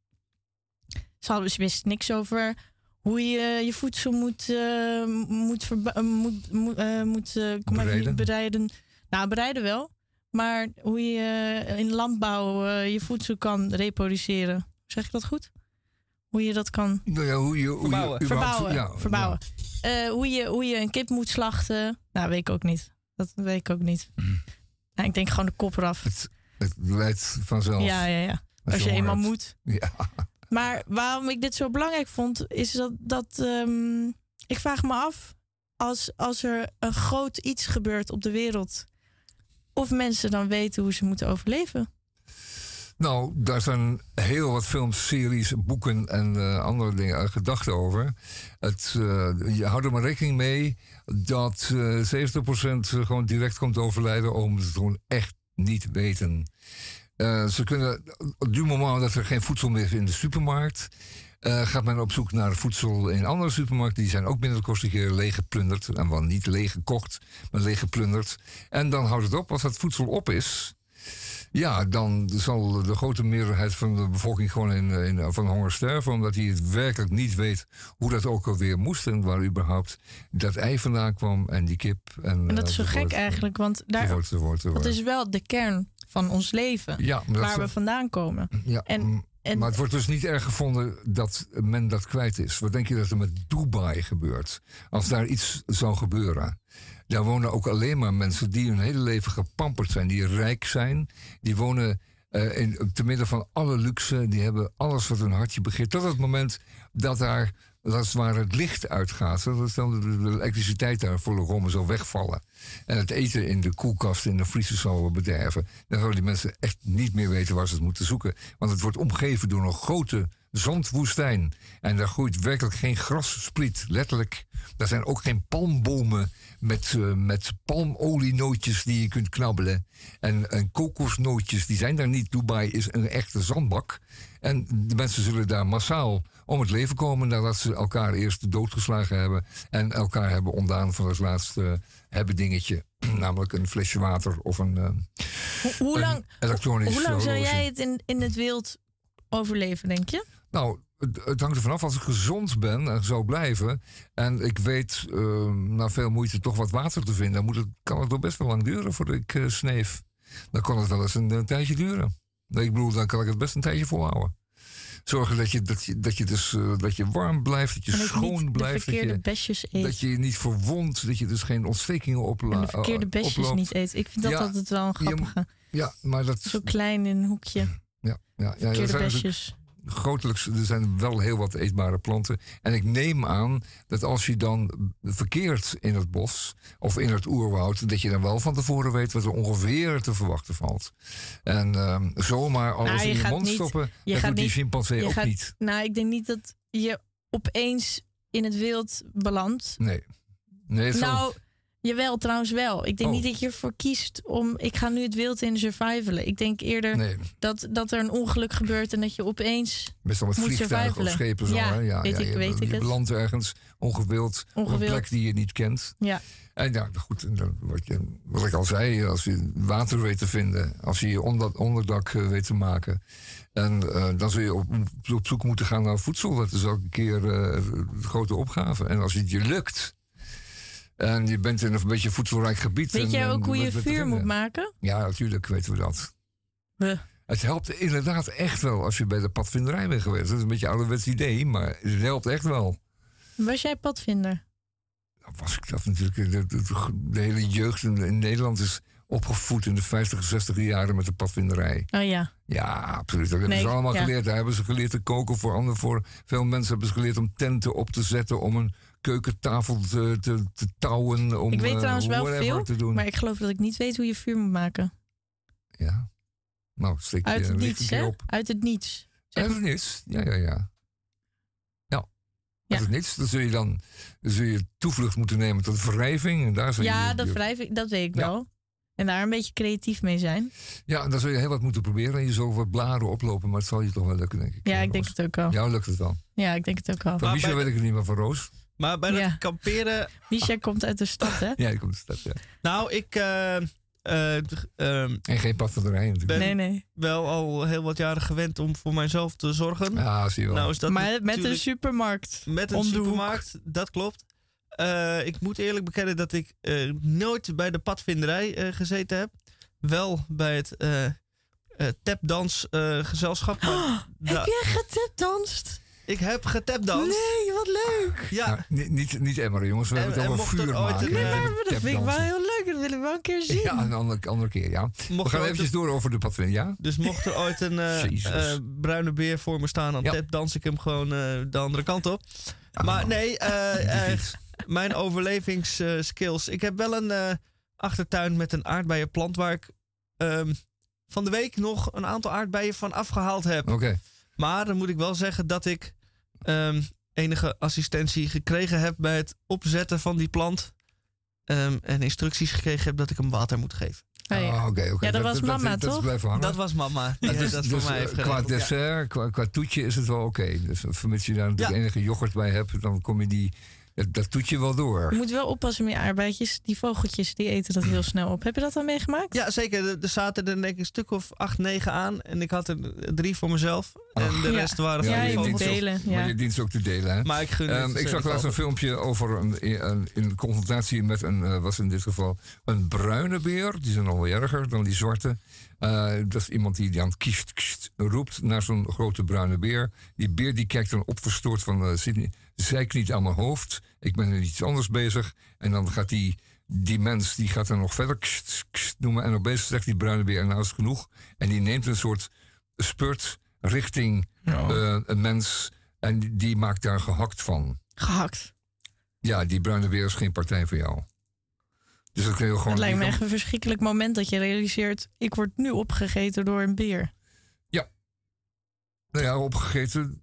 Ze, hadden, ze wisten niks over hoe je je voedsel moet, eh, moet, moet, moet, eh, moet niet, Bereiden. bereiden. Nou, bereiden wel. Maar hoe je eh, in landbouw eh, je voedsel kan reproduceren. Zeg ik dat goed? Hoe je dat kan Nou ja, hoe je, hoe Verbouwen. je verbouwen. ja, verbouwen. Eh, hoe, je, hoe je een kip moet slachten. Nou, weet ik ook niet. Dat weet ik ook niet. Nou, ik denk gewoon de kop eraf. Het, het leidt vanzelf. Ja, ja, ja. Als je eenmaal hebt. moet. Ja. Maar waarom ik dit zo belangrijk vond, is dat, dat ehm, ik vraag me af als, als er een groot iets gebeurt op de wereld, of mensen dan weten hoe ze moeten overleven. Nou, daar zijn heel wat films, series, boeken en eh, andere dingen uh, gedacht over. Het, eh, je houdt er maar rekening mee dat eh 70% gewoon direct komt overlijden omdat ze het gewoon echt niet weten. Eh, ze kunnen, op het moment dat er geen voedsel meer is in de supermarkt, eh, gaat men op zoek naar voedsel in andere supermarkten. Die zijn ook binnen de kortste keer leeggeplunderd. En wel niet leeggekocht, maar leeggeplunderd. En dan houdt het op. Als dat voedsel op is, ja, dan zal de grote meerderheid van de bevolking gewoon in, in, van honger sterven. Omdat hij het werkelijk niet weet hoe dat ook alweer moest. En waar überhaupt dat ei vandaan kwam en die kip. En, En dat is zo eh, gek enzovoort. eigenlijk, want daar, dat is wel de kern van ons leven, Ja, waar we vandaan komen. Ja, En- mm, maar het wordt dus niet erg gevonden dat men dat kwijt is. Wat denk je dat er met Dubai gebeurt? Als daar iets zou gebeuren. Daar wonen ook alleen maar mensen die hun hele leven gepamperd zijn. Die rijk zijn. Die wonen eh, in, te midden van alle luxe. Die hebben alles wat hun hartje begeert. Tot het moment dat daar, dat is waar het licht uitgaat. Dat de, de elektriciteit daar volle rommen zal wegvallen. En het eten in de koelkast, in de vriezer zal bederven. Dan zullen die mensen echt niet meer weten waar ze het moeten zoeken. Want het wordt omgeven door een grote zandwoestijn. En daar groeit werkelijk geen grasspriet, letterlijk. Daar zijn ook geen palmbomen met, eh, met palmolienootjes die je kunt knabbelen. En, en kokosnootjes, die zijn daar niet. Dubai is een echte zandbak. En de mensen zullen daar massaal om het leven komen nadat ze elkaar eerst doodgeslagen hebben. En elkaar hebben ontdaan van het laatste hebben dingetje. Namelijk een flesje water of een, eh, Hoe, hoe een lang, elektronisch hoe lang zou jij het in, in het wild overleven, denk je? Nou, het, hangt ervan af als ik gezond ben en zou blijven. En ik weet eh, na veel moeite toch wat water te vinden. Dan moet het, kan het toch best wel lang duren voordat ik eh, sneef. Dan kan het wel eens een, een tijdje duren. Ik bedoel, dan kan ik het best een tijdje volhouden. Zorgen dat je, dat je, dat je, dus, eh, dat je warm blijft, dat je schoon niet blijft. dat, besjes je, eet. dat je je niet verwondt, dat je dus geen ontstekingen opla- en de verkeerde eh, besjes oploopt. niet eet. Ik vind dat Ja, altijd wel een grappige. Ja, maar dat... Zo klein in een hoekje. Ja, ja, ja, er Verkeerde besjes. Grotelijks, er zijn wel heel wat eetbare planten. En ik neem aan dat als je dan verkeert in het bos of in het oerwoud, dat je dan wel van tevoren weet wat er ongeveer te verwachten valt. En ehm, zomaar alles Nou, je in je mond niet- stoppen, je dat gaat doet die chimpansee ook gaat- niet. Nou, ik denk niet dat je opeens in het wild belandt. Nee. Nee, het zal- Nou, jawel, trouwens wel. Ik denk Oh. niet dat je ervoor kiest om... Ik ga nu het wild in survivalen. Ik denk eerder nee, dat, dat er een ongeluk gebeurt... en dat je opeens best wel met moet vliegtuigen of schepen zo. Ja, hè? ja, weet ja, ik- je, weet ik je het. belandt ergens ongewild, op een plek die je niet kent. Ja, En ja, goed, word je, wat ik al zei, als je water weet te vinden, als je je onder, onderdak eh, weet te maken. En eh, dan zul je op, op zoek moeten gaan naar voedsel. Dat is elke keer eh, de grote opgave. En als het je lukt, En je bent in een beetje voedselrijk gebied. Weet en, jij ook hoe je vuur vinden. moet maken? Ja, natuurlijk weten we dat. Het helpt inderdaad echt wel als je bij de padvinderij bent geweest. Dat is een beetje een ouderwets idee, maar het helpt echt wel. Was jij padvinder? Nou was ik dat natuurlijk. De, de- de- de hele jeugd in, in Nederland is opgevoed in de 50, 60 jaren met de padvinderij. Oh ja. Ja, absoluut. Dat hebben Nee, ze allemaal ja. geleerd. Daar hebben ze geleerd te koken voor anderen. Voor veel mensen hebben ze geleerd om tenten op te zetten. Om een keukentafel te, te, te touwen. Om, Ik weet eh, trouwens wel veel, te doen. maar ik geloof dat ik niet weet hoe je vuur moet maken. Ja. Nou, steek je Uit het niets, hè? op. Uit het niets. Zeg Uit het niets. Ja, ja, ja. Nou, Ja. uit het niets. Dan zul je dan, dan zul je toevlucht moeten nemen tot wrijving. En daar zul je, Ja, dat je- wrijf ik, dat weet ik Ja. wel. En daar een beetje creatief mee zijn. Ja, en dan zul je heel wat moeten proberen. En je zal wat blaren oplopen, maar het zal je toch wel lukken, denk ik. Ja, ik denk het ook wel. Jou lukt het wel. Ja, ik denk het ook wel. Van Maar Michel bij- weet ik het niet, maar van Roos. Maar bij Ja. het kamperen... Misha komt uit de stad, hè? Ja, die komt de stad, ja. Nou, ik eh, eh, ehm, En geen padvinderij natuurlijk. ben Nee, nee. wel al heel wat jaren gewend om voor mijzelf te zorgen. Ja, zie je wel. Nou is dat maar met een supermarkt. Met een hoek. supermarkt, dat klopt. Eh, ik moet eerlijk bekennen dat ik eh, nooit bij de padvinderij eh, gezeten heb. Wel bij het eh tapdansgezelschap. Heb jij getapdanst? Ik heb getapdanst. Nee, wat leuk. Ja, Nou, niet, niet, niet emmeren, jongens. We En- hebben het en over mocht er vuur ooit maken. een, eh, hebben Maar dat vind ik wel heel leuk. Dat wil ik wel een keer zien. Ja, een andere, andere keer, ja. We gaan eventjes door over de padvinderij, ja? Dus mocht er ooit een eh, eh, bruine beer voor me staan, dan Ja. tap dans ik hem gewoon eh, de andere kant op. Maar nee, eh, eh, mijn overlevingsskills. ik heb wel een eh, achtertuin met een aardbeienplant waar ik ehm, van de week nog een aantal aardbeien van afgehaald heb. Oké. Maar dan moet ik wel zeggen dat ik ehm, enige assistentie gekregen heb bij het opzetten van die plant. Ehm, en instructies gekregen heb dat ik hem water moet geven. Oh, ja. Ah, oké, oké. Ja, dat was mama, toch? Dat was mama. Die dat voor mij heeft eh, qua geregeld, ja. dessert, qua, qua toetje is het wel oké. Dus vermits je daar natuurlijk Ja. enige yoghurt bij hebt, dan kom je die, dat, dat toetje wel door. Je moet wel oppassen met je aardbeidjes. Die vogeltjes die eten dat heel snel op. Heb je dat al meegemaakt? Ja, zeker. Er- zaten er denk ik een stuk of acht, negen aan. En ik had er drie voor mezelf. En de Ja. rest waren Ja, van je die vogels. delen. Maar Ja. je dient ze ook te delen, hè? Maar ik gun het Ehm, ik zag laatst een filmpje over een, een, in confrontatie met een, eh, was in dit geval een bruine beer. Die zijn al wel erger dan die zwarte. Eh, dat is iemand die dan kiest, kiest roept naar zo'n grote bruine beer. Die beer die kijkt dan opverstoord van, uh, zeik niet aan mijn hoofd. Ik ben er iets anders bezig. En dan gaat die, die mens, die gaat dan nog verder kst, kst noemen. En opeens zegt die bruine beer, nou is het genoeg. En die neemt een soort spurt richting eh, een mens. En die- die maakt daar gehakt van. Gehakt. Ja, die bruine beer is geen partij voor jou. Dus dat kun je gewoon. Het lijkt me echt een verschrikkelijk moment dat je realiseert... ik word nu opgegeten door een beer. Nou ja, opgegeten.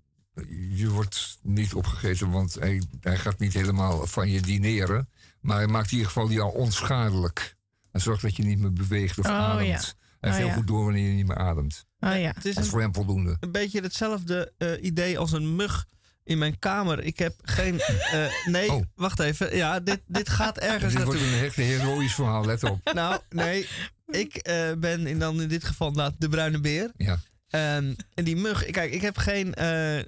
Je wordt niet opgegeten, want hij, hij gaat niet helemaal van je dineren. Maar hij maakt in ieder geval jou onschadelijk. Hij zorgt dat je niet meer beweegt of Oh, ademt. ja. Hij heeft Oh, heel ja. goed door wanneer je niet meer ademt. Oh ja. Het is Dat is voor hem voldoende. een beetje hetzelfde eh, idee als een mug in mijn kamer. Ik heb geen... eh, nee, Oh. wacht even. Ja, dit, dit gaat ergens Dit wordt een echt een heroïsch verhaal, let op. Nou, nee. Ik eh, ben in, dan in dit geval nou, de bruine beer. Ja. Ehm, en die mug, kijk, ik heb geen eh, eh,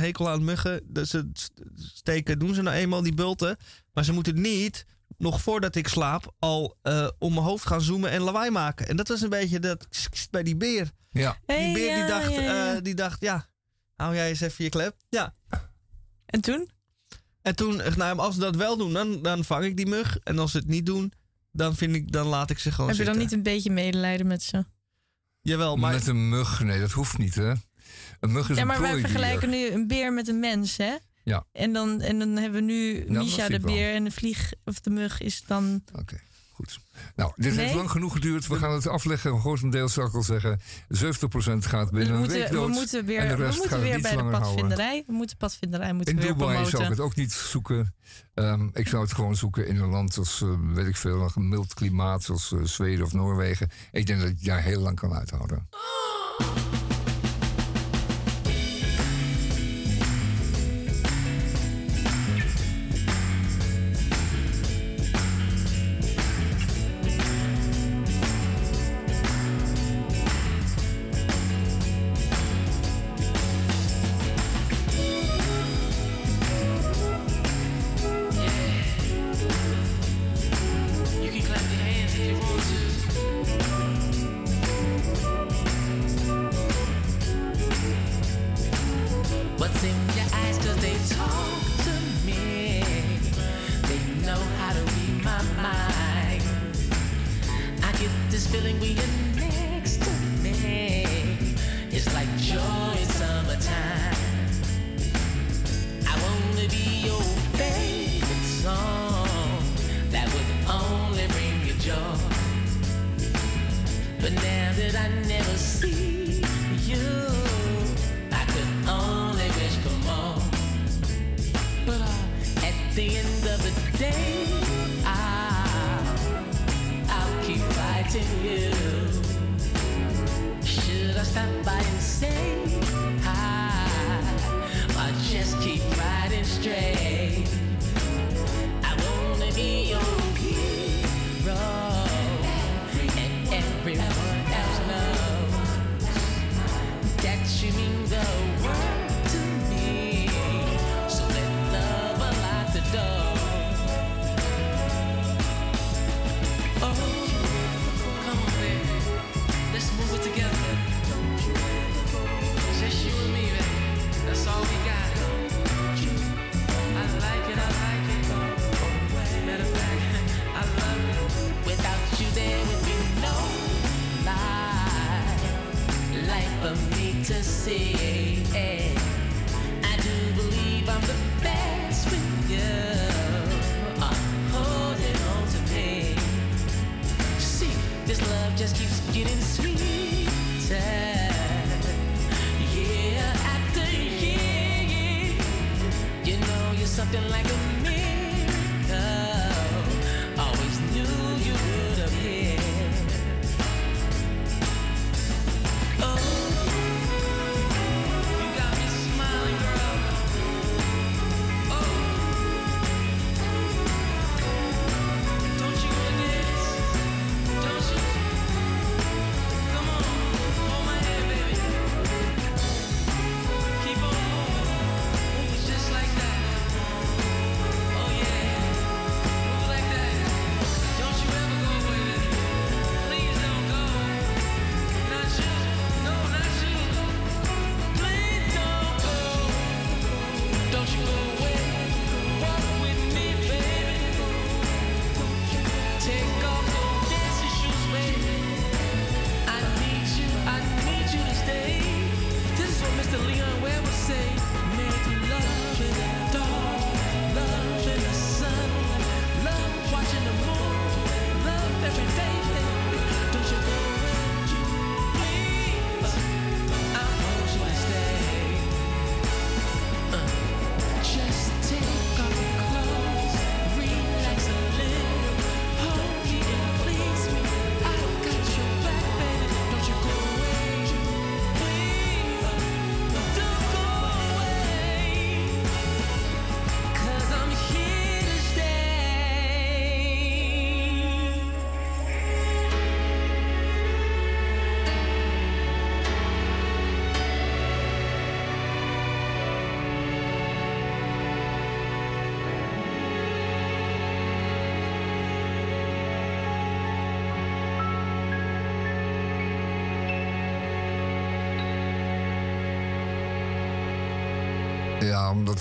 hekel aan muggen. Dus ze st- steken doen ze nou eenmaal, die bulten. Maar ze moeten niet, nog voordat ik slaap, al eh, om mijn hoofd gaan zoomen en lawaai maken. En dat was een beetje dat kst, kst bij die beer. Ja. Die beer die, ja, dacht, ja, ja. eh, die dacht, ja, hou jij eens even je klep. Ja. En toen? En toen, nou, als ze dat wel doen, dan, dan vang ik die mug. En als ze het niet doen, dan, vind ik, dan laat ik ze gewoon Heb je dan niet een beetje medelijden met ze? Jawel, maar... Met een mug, nee, dat hoeft niet, hè? Een mug is Ja, een maar wij vergelijken nu een beer met een mens, hè? Ja. En dan, en dan hebben we nu dat Misha de beer en de vlieg of de mug is dan... Oké, goed. Nou, dit Nee? heeft lang genoeg geduurd. We gaan het afleggen. Grotendeels zou ik al zeggen. 70% gaat We binnen een moeten, week we dood. moeten en weer, de we rest moeten gaat het weer bij de houden. padvinderij. We moeten padvinderij moeten In we weer Dubai zou ik het ook niet zoeken. Ehm, ik zou het gewoon zoeken in een land als, eh, weet ik veel, een mild klimaat zoals eh, Zweden of Noorwegen. Ik denk dat je daar heel lang kan uithouden. I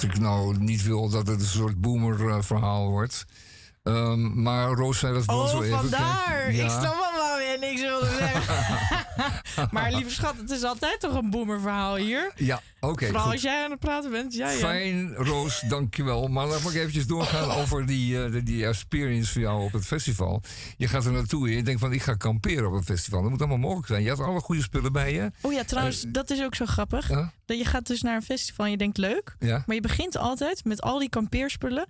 omdat ik nou niet wil dat het een soort boomer eh, verhaal wordt. Ehm, maar Roos zei dat wel Oh, zo even. vandaar. Kijk, Ik snap waarom je niks wilde zeggen. maar lieve schat, het is altijd toch een boomerverhaal hier? Ja, oké. Vooral goed. als jij aan het praten bent. Ja, ja. Fijn, Roos, dankjewel. Maar laat me eventjes doorgaan over die, eh, die, experience voor jou op het festival. Je gaat er naartoe en je denkt van ik ga kamperen op het festival. Dat moet allemaal mogelijk zijn. Je had alle goede spullen bij je. Oh ja, trouwens, Eh, dat is ook zo grappig. Dat je gaat dus naar een festival en je denkt leuk. Ja. Maar je begint altijd met al die kampeerspullen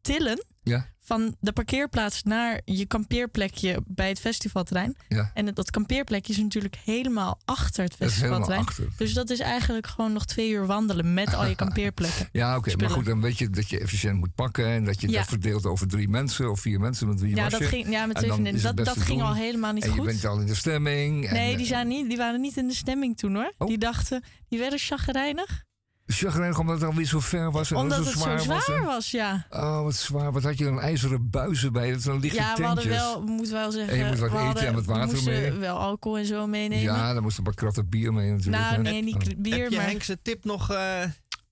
tillen Ja. Van de parkeerplaats naar je kampeerplekje bij het festivalterrein. Ja. En dat kampeerplekje is natuurlijk helemaal achter het Dat festivalterrein. achter. Dus dat is eigenlijk gewoon nog twee uur wandelen met al je kampeerplekken. Ja, oké. Maar goed, dan weet je dat je efficiënt moet pakken. En dat je Ja. dat verdeelt over drie mensen of vier mensen. Met wie Ja, was dat je? ging, ja, met twee vriendinnen. Dat, dat ging al helemaal niet en goed. je bent al in de stemming. en, Nee, die, eh, zijn niet, die waren niet in de stemming toen hoor. Oh. Die dachten, die werden chagrijnig. Chagrijnig omdat het alweer zo ver was. En Omdat zo het zo zwaar was. ja. Oh, wat zwaar. Wat had je dan ijzeren buizen bij? Dat zijn lichte Ja, we hadden tentjes. wel, moet wel zeggen, En je moet wat we eten hadden- en wat water moesten mee. wel alcohol en zo meenemen. Ja, dan moest een paar kratten bier mee natuurlijk. nou, hè. nee, niet kl- bier, Heb je maar... Henkse tip nog?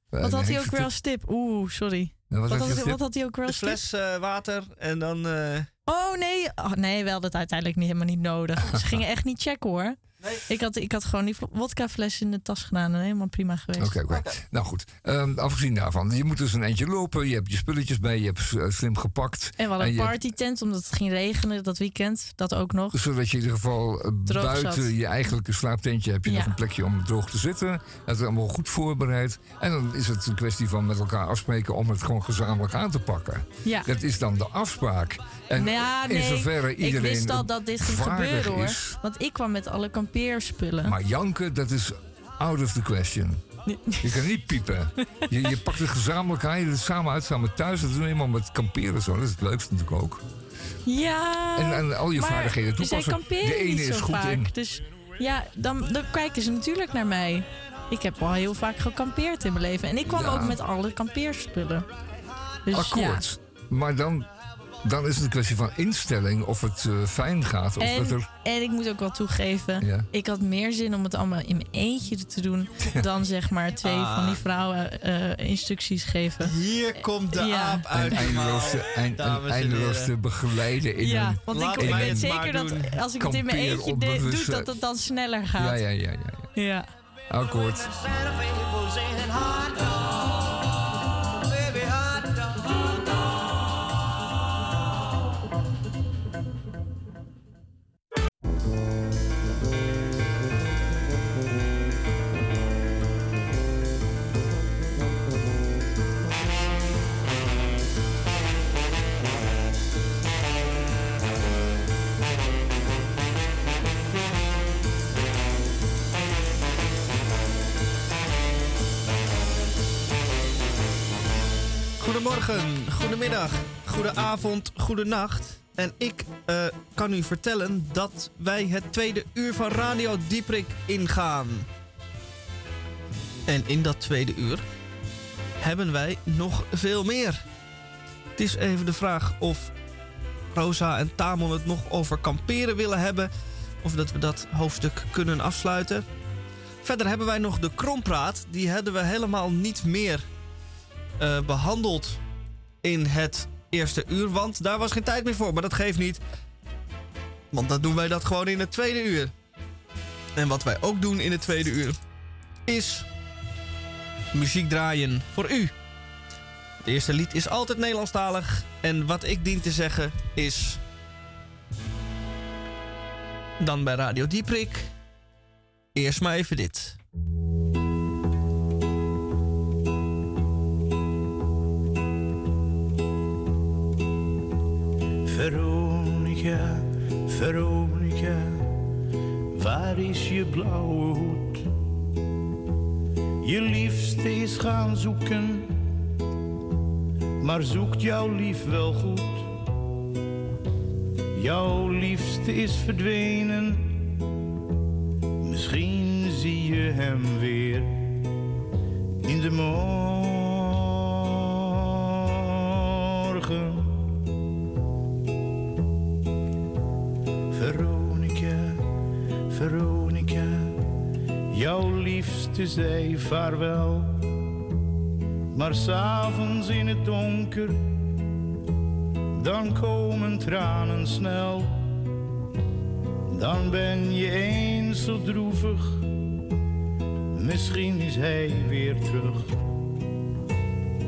Wat had hij ook weer het- als tip? Oeh, sorry. Ja, wat Wat had wat hij ook weer de als tip? fles eh, water en dan... eh, Oh nee, oh, nee, we hadden het uiteindelijk niet, helemaal niet nodig. Ze gingen echt niet checken hoor. Ik had, ik had gewoon die wodkafles in de tas gedaan en helemaal prima geweest. Oké, oké. Nou goed, Ehm, afgezien daarvan. Je moet dus een eindje lopen, je hebt je spulletjes bij, je hebt eh, slim gepakt. En we hadden een partytent, omdat het ging regenen dat weekend. Dat ook nog. Zodat je in ieder geval eh, Droog buiten zat. je eigenlijke slaaptentje heb je Ja. nog een plekje om droog te zitten. Dat is allemaal goed voorbereid. En dan is het een kwestie van met elkaar afspreken om het gewoon gezamenlijk aan te pakken. Ja. Dat is dan de afspraak. En ja, in nee, zoverre ik iedereen wist al dat dit ging gebeuren hoor. is. Want ik kwam met alle Maar janken, dat is out of the question. Je kan niet piepen. Je, je pakt het gezamenlijk aan, je doet het samen uit, samen thuis. Dat we eenmaal met kamperen zo. Dat is het leukste natuurlijk ook. Ja. En- en al je maar vaardigheden toepassen. De ene is goed vaak. in. Dus ja, dan, dan kijken ze natuurlijk naar mij. Ik heb al heel vaak gekampeerd in mijn leven. En ik kwam Ja. ook met alle kampeerspullen. Dus Akkoord. Maar dan, dan is het een kwestie van instelling of het eh, fijn gaat. Of dat En, er, en ik moet ook wel toegeven, Ja. ik had meer zin om het allemaal in mijn eentje te doen... dan zeg maar twee Ah. van die vrouwen eh, instructies geven. Hier komt de Ja. aap uit en de mouw, eindeloos te, eind- eindeloos heren. te begeleiden in ja, een... want ik, weet zeker dat als ik het in mijn eentje de- doe, dat het dan sneller gaat. Ja, ja, ja, ja. ja. ja. Akkoord. Goedemorgen, goedemiddag, goedenavond, goedenacht. En ik eh, kan u vertellen dat wij het tweede uur van Radio Dieprik ingaan. En in dat tweede uur hebben wij nog veel meer. Het is even de vraag of Rosa en Tamon het nog over kamperen willen hebben. Of dat we dat hoofdstuk kunnen afsluiten. Verder hebben wij nog de krompraat. Die hebben we helemaal niet meer eh, behandeld in het eerste uur. Want daar was geen tijd meer voor. Maar dat geeft niet. Want dan doen wij dat gewoon in het tweede uur. En wat wij ook doen in het tweede uur is muziek draaien voor u. Het eerste lied is altijd Nederlandstalig. En wat ik dien te zeggen is. Dan bij Radio Dieprik. Eerst maar even dit. Veronica, Veronica, waar is je blauwe hoed? Je liefste is gaan zoeken, maar zoekt jouw lief wel goed? Jouw liefste is verdwenen, misschien zie je hem weer in de morgen. Jouw liefste zei vaarwel. Maar s'avonds in het donker, dan komen tranen snel. Dan ben je eens zo droevig, misschien is hij weer terug.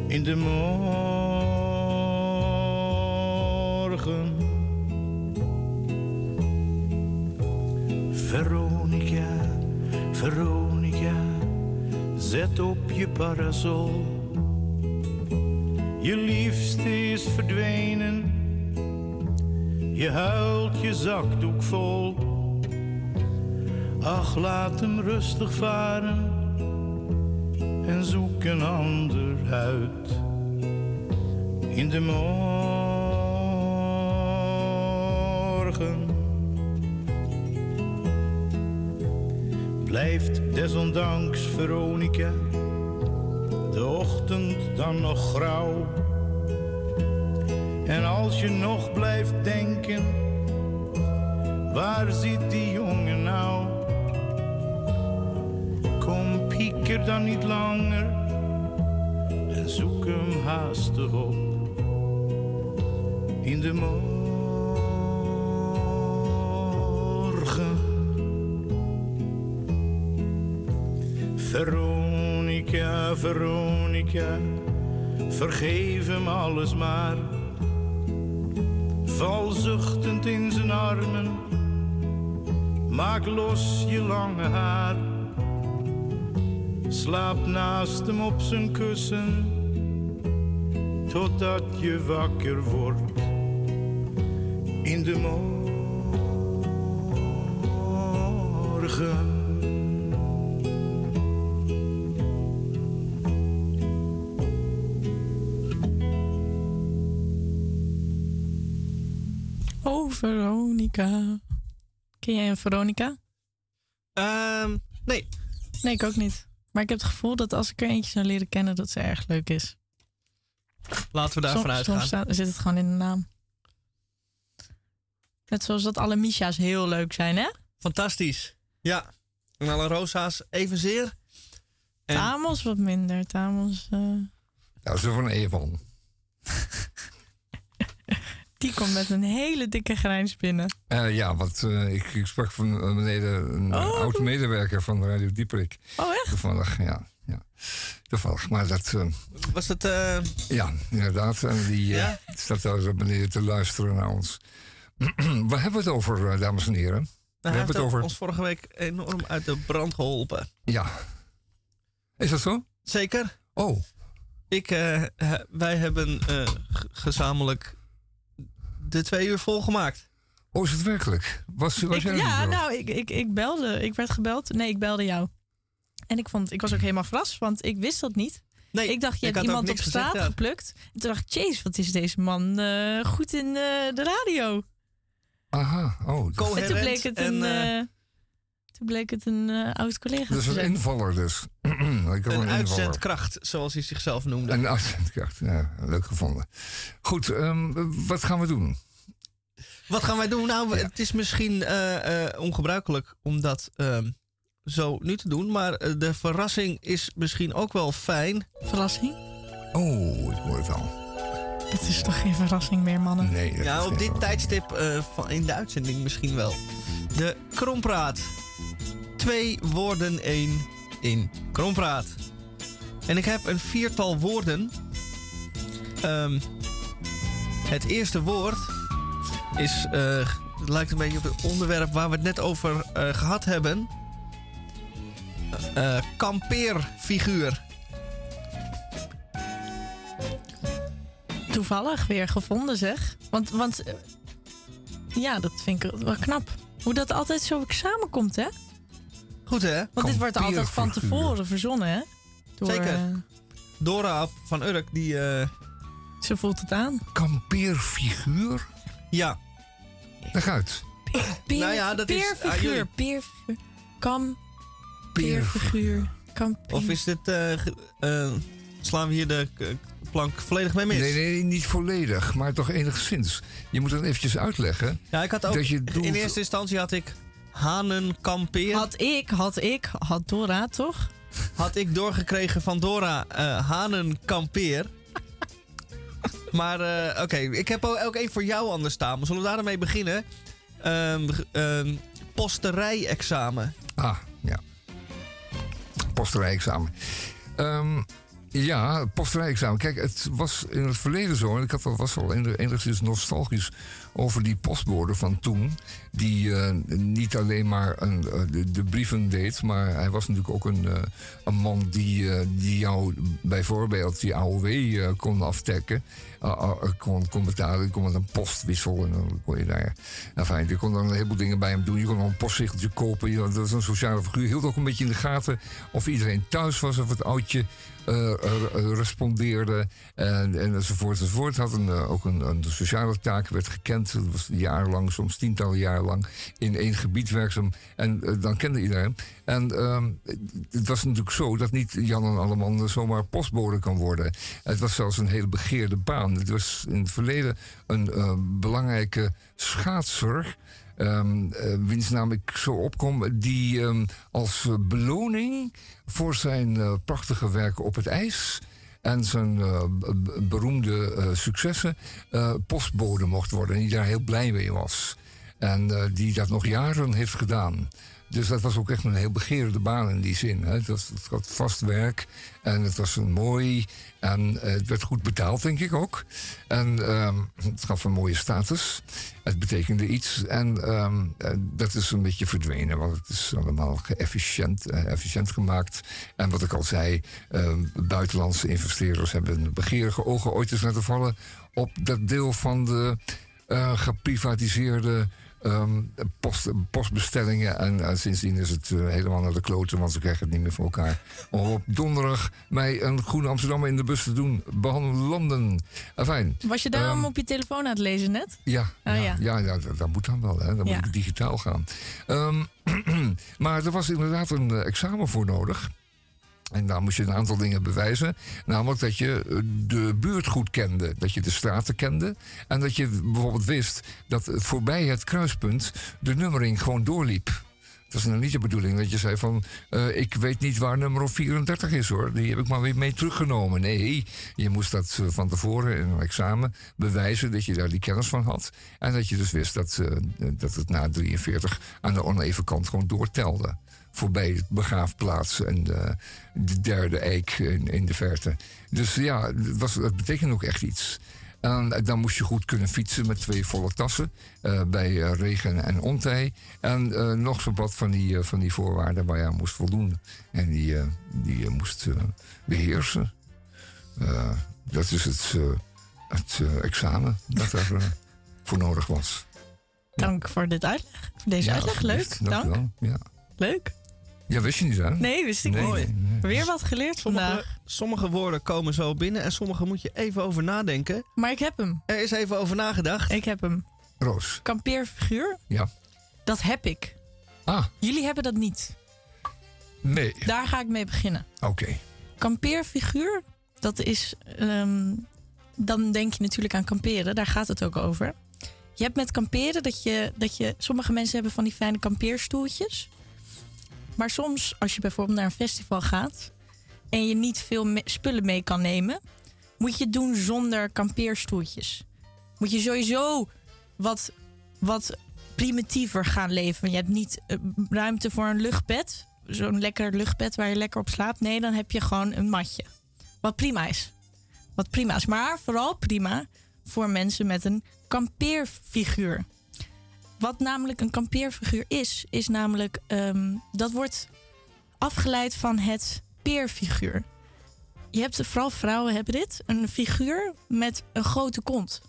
In de morgen. Veronica, op je parasol. Je liefste is verdwenen, je huilt je zakdoek vol. Ach, laat hem rustig varen en zoek een ander uit. In de morgen. blijft desondanks Veronica ochtend dan nog grauw. En als je nog blijft denken, waar zit die jongen nou? Kom pieker dan niet langer en zoek hem haastig op in de morgen. Veronica, Veronica, vergeef hem alles maar. Val zuchtend in zijn armen, maak los je lange haar. Slaap naast hem op zijn kussen, totdat je wakker wordt. In de morgen. Veronica. Ken jij een Veronica? Ehm, nee. Nee, ik ook niet. Maar ik heb het gevoel dat als ik er eentje zou leren kennen, dat ze erg leuk is. Laten we daarvan uitgaan. soms staat, zit het gewoon in de naam. Net zoals dat alle Misha's heel leuk zijn, hè? Fantastisch. Ja. En alle Rosa's evenzeer. En- Tamos wat minder. Tamos, eh, Ja, zo van Evan. die komt met een hele dikke grijns binnen. Eh, ja, want eh, ik, ik sprak van uh, beneden een Oh. oud medewerker van Radio Dieperik. Oh, echt? Toevallig, ja. ja. Toevallig, maar dat... eh, Was het... eh, ja, inderdaad. En die eh, Ja? staat daar beneden te luisteren naar ons. Waar hebben we het over, eh, dames en heren? we hebben het over... ons vorige week enorm uit de brand geholpen. Ja. Is dat zo? Zeker. Oh. Ik, eh, wij hebben eh, gezamenlijk de twee uur volgemaakt. Oh, is het werkelijk? Was, was Ik, jij ja, nou, ik, ik, ik belde. Ik werd gebeld. Nee, ik belde jou. En ik, vond, ik was ook helemaal verrast, want ik wist dat niet. Nee, ik dacht, je ik hebt iemand op straat gezegd, ja. geplukt. En toen dacht ik, jeez, wat is deze man eh, goed in eh, de radio. Aha, oh. En dat- toen bleek het een, en, eh, toen bleek het een eh, oud collega Dat is te een invaller dus. ik Een een invaller. uitzendkracht, zoals hij zichzelf noemde. Een uitzendkracht, ja, leuk gevonden. Goed, ehm, wat gaan we doen? Wat gaan wij doen? Nou, het is misschien eh, eh, ongebruikelijk om dat ehm, zo nu te doen. Maar de verrassing is misschien ook wel fijn. Verrassing? Oh, ik hoor het al. Dat is toch geen verrassing meer, mannen? Nee, Ja, op dit verrassing. tijdstip eh, van in de uitzending misschien wel. De Krompraat. Twee woorden, één in Krompraat. En ik heb een viertal woorden. Ehm, het eerste woord is, eh, het lijkt een beetje op het onderwerp waar we het net over eh, gehad hebben. Eh kampeerfiguur. Toevallig weer gevonden, zeg. Want, want ja, dat vind ik wel knap. Hoe dat altijd zo samenkomt, hè? Goed hè? Want dit wordt altijd van tevoren verzonnen, hè? Door, Zeker. eh, Dora van Urk, die... eh, ze voelt het aan. Kampeerfiguur? Ja. Leg uit. Peer, Nou ja, dat is aan peerfiguur. Kam. Peerfiguur. Kam. Of is dit... eh, eh, slaan we hier de plank volledig mee mis? Nee, nee, niet volledig, maar toch enigszins. Je moet dan eventjes uitleggen. Ja, ik had ook... Dat je doelt- In eerste instantie had ik hanenkampeer. Had, Had ik, had ik, had Dora toch? ik doorgekregen van Dora eh hanenkampeer. maar eh, oké, ik heb ook, één voor jou anders staan. Maar zullen we daarmee beginnen? Ehm ehm, posterij-examen. Ah, ja. Posterijexamen. Ehm ja, posterijexamen. Kijk, het was in het verleden zo, en ik had, was al enig- enigszins nostalgisch over die postbode van toen. Die eh, niet alleen maar een, eh, de, de brieven deed, maar hij was natuurlijk ook een, eh, een man die, die jou bijvoorbeeld die AOW kon aftekken. kon, kon betalen, kon met een postwissel en dan kon je daar. Enfin, je kon dan een heleboel dingen bij hem doen. Je kon nog een postzegeltje kopen. Je- Dat was een sociale figuur. Hield ook een beetje in de gaten of iedereen thuis was, of het oudje respondeerde en, en enzovoort enzovoort. Had een, eh, ook een, een sociale taak, werd gekend. Dat was jarenlang, soms tientallen jaren lang in één gebied werkzaam. En eh, dan kende iedereen. En ehm, het was natuurlijk zo dat niet Jan en Alleman zomaar postbode kan worden. Het was zelfs een hele begeerde baan. Het was in het verleden een eh, belangrijke schaatser. Eh, wiens naam ik zo opkom, die ehm, als eh, beloning voor zijn eh, prachtige werken op het ijs en zijn beroemde successen eh, postbode mocht worden. En die daar heel blij mee was. En die dat nog jaren heeft gedaan. Dus dat was ook echt een heel begeerde baan in die zin. Hè. Het, was, het had vast werk en het was een mooi. En eh, het werd goed betaald, denk ik ook. En ehm, het gaf een mooie status. Het betekende iets. En ehm, eh, dat is een beetje verdwenen, want het is allemaal geëfficiënt, eh, efficiënt gemaakt. En wat ik al zei, ehm, buitenlandse investeerders hebben begeerige ogen ooit eens laten vallen op dat deel van de geprivatiseerde post, postbestellingen. En eh, sindsdien is het eh, helemaal naar de kloten, want ze krijgen het niet meer voor elkaar. Om op donderdag mij een Groene Amsterdammer in de bus te doen behandelen. Fijn. Was je daarom Ehm, op je telefoon aan het lezen net? Ja, Ah, ja, ja. ja. ja, dat, dat moet dan wel. Hè. Dan Ja. moet ik digitaal gaan. Ehm, maar er was inderdaad een eh, examen voor nodig. En daar moest je een aantal dingen bewijzen. Namelijk dat je eh, de buurt goed kende. Dat je de straten kende. En dat je bijvoorbeeld wist dat voorbij het kruispunt de nummering gewoon doorliep. Dat is nou niet de bedoeling dat je zei van... eh, ik weet niet waar nummer 34 is hoor. Die heb ik maar weer mee teruggenomen. Nee, je moest dat eh, van tevoren in een examen bewijzen... dat je daar die kennis van had. En dat je dus wist dat, dat het na 43 aan de oneven kant gewoon doortelde. Voorbij het begraafplaats en de, de derde eik in, in de verte. Dus ja, het, was, het betekent ook echt iets. En dan moest je goed kunnen fietsen met twee volle tassen. eh, bij eh, regen en ontij. En eh, nog zo'n wat van die, van die voorwaarden waar je aan moest voldoen. En die, die je moest eh, beheersen. Eh, dat is het, het examen dat er voor nodig was. Dank voor dit uitleg. Voor deze Ja, uitleg. Leuk. Dank. Ja. Leuk. Ja, wist je niet hè? Nee, wist ik Nee, niet. nee, nee. Weer wat geleerd Sommige, vandaag. sommige woorden komen zo binnen en sommige moet je even over nadenken. Maar ik heb hem. Er is even over nagedacht. Ik heb hem. Roos. Kampeerfiguur, Ja. dat heb ik. Ah, Jullie hebben dat niet. nee. Daar ga ik mee beginnen. Oké. Kampeerfiguur, dat is. ehm, dan denk je natuurlijk aan kamperen, daar gaat het ook over. Je hebt met kamperen dat je, dat je. Sommige mensen hebben van die fijne kampeerstoeltjes. Maar soms, als je bijvoorbeeld naar een festival gaat. en je niet veel spullen mee kan nemen. moet je het doen zonder kampeerstoeltjes. Moet je sowieso wat, wat primitiever gaan leven. Je hebt niet eh, ruimte voor een luchtbed. Zo'n lekker luchtbed waar je lekker op slaapt. Nee, dan heb je gewoon een matje. Wat prima is. Wat prima is. Maar vooral prima voor mensen met een kampeerfiguur. Wat namelijk een kampeerfiguur is, is namelijk... ehm, dat wordt afgeleid van het peerfiguur. Je hebt, vooral vrouwen hebben dit. Een figuur met een grote kont.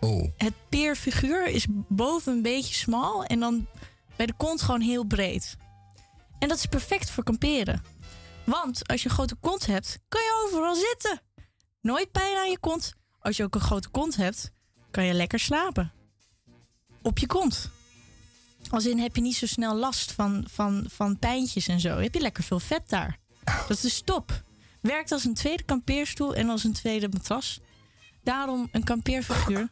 Oh. Het peerfiguur is boven een beetje smal en dan bij de kont gewoon heel breed. En dat is perfect voor kamperen. Want als je een grote kont hebt, kan je overal zitten. Nooit pijn aan je kont. Als je ook een grote kont hebt, kan je lekker slapen. Op je kont. Als in heb je niet zo snel last van, van, van pijntjes en zo. Heb je lekker veel vet daar. Dat is top. Werkt als een tweede kampeerstoel en als een tweede matras. Daarom een kampeerfiguur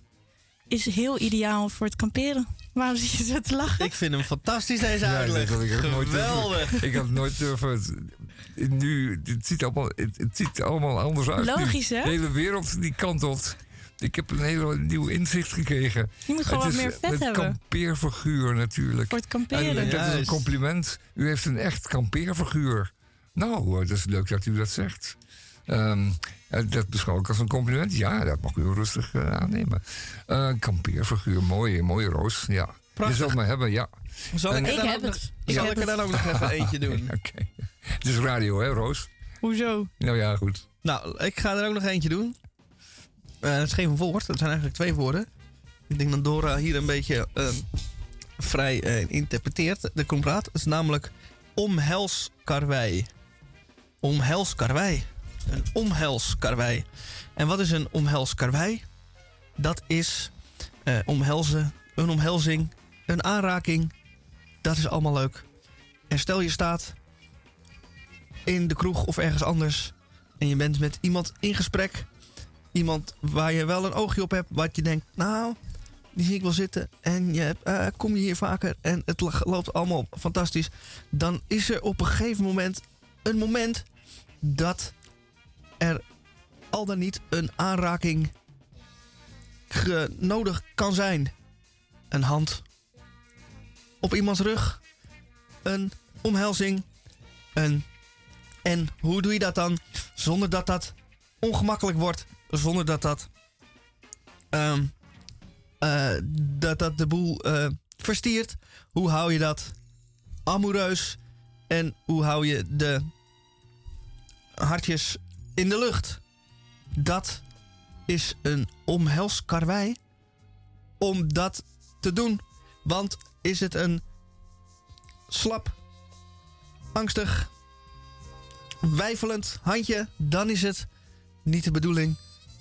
is heel ideaal voor het kamperen. Waarom zit je zo te lachen? Ik vind hem fantastisch deze Ja, uitleg. ik nooit durven- Geweldig. Ik had nooit durven. Nu, het ziet allemaal, het, het ziet allemaal anders uit. Logisch, hè? De hele wereld die kantelt. Ik heb een hele nieuw inzicht gekregen. Je moet gewoon het wat meer vet het hebben. kampeerfiguur natuurlijk. Voor het En kamperen. dat is een compliment. U heeft een echt kampeerfiguur. Nou, eh, dat is leuk dat u dat zegt. Ehm, eh, dat beschouw ik als een compliment. Ja, dat mag u rustig eh, aannemen. Eh kampeerfiguur, mooi, mooie roos. Ja. Prachtig. Je zult me hebben, ja. Zal ik, En- er Ik heb ook nog- het. Zal Ik ik heb er dan ook nog even eentje doen? Oké. Het is radio, hè, Roos? Hoezo? Nou ja, goed. Nou, ik ga er ook nog eentje doen. Eh het is geen woord, het zijn eigenlijk twee woorden. Ik denk dat Dora hier een beetje eh, vrij eh, interpreteert. De kompraat Het is namelijk omhelskarwei. Omhelskarwei. Een omhelskarwei. En wat is een omhelskarwei? Dat is omhelzen, een omhelzing, een aanraking. Dat is allemaal leuk. En stel je staat in de kroeg of ergens anders en je bent met iemand in gesprek. Iemand waar je wel een oogje op hebt. Wat je denkt, nou, die zie ik wel zitten. En je hebt, eh, kom je hier vaker. En het lo- loopt allemaal fantastisch. Dan is er op een gegeven moment een moment dat er al dan niet een aanraking nodig kan zijn. Een hand op iemands rug. een omhelzing. Een, en hoe doe je dat dan zonder dat dat ongemakkelijk wordt? Zonder dat dat, ehm, eh, dat, dat de boel eh, verstiert? Hoe hou je dat amoureus? En hoe hou je de hartjes in de lucht? Dat is een omhelskarwei om dat te doen. Want is het een slap, angstig, wijfelend handje, dan is het niet de bedoeling.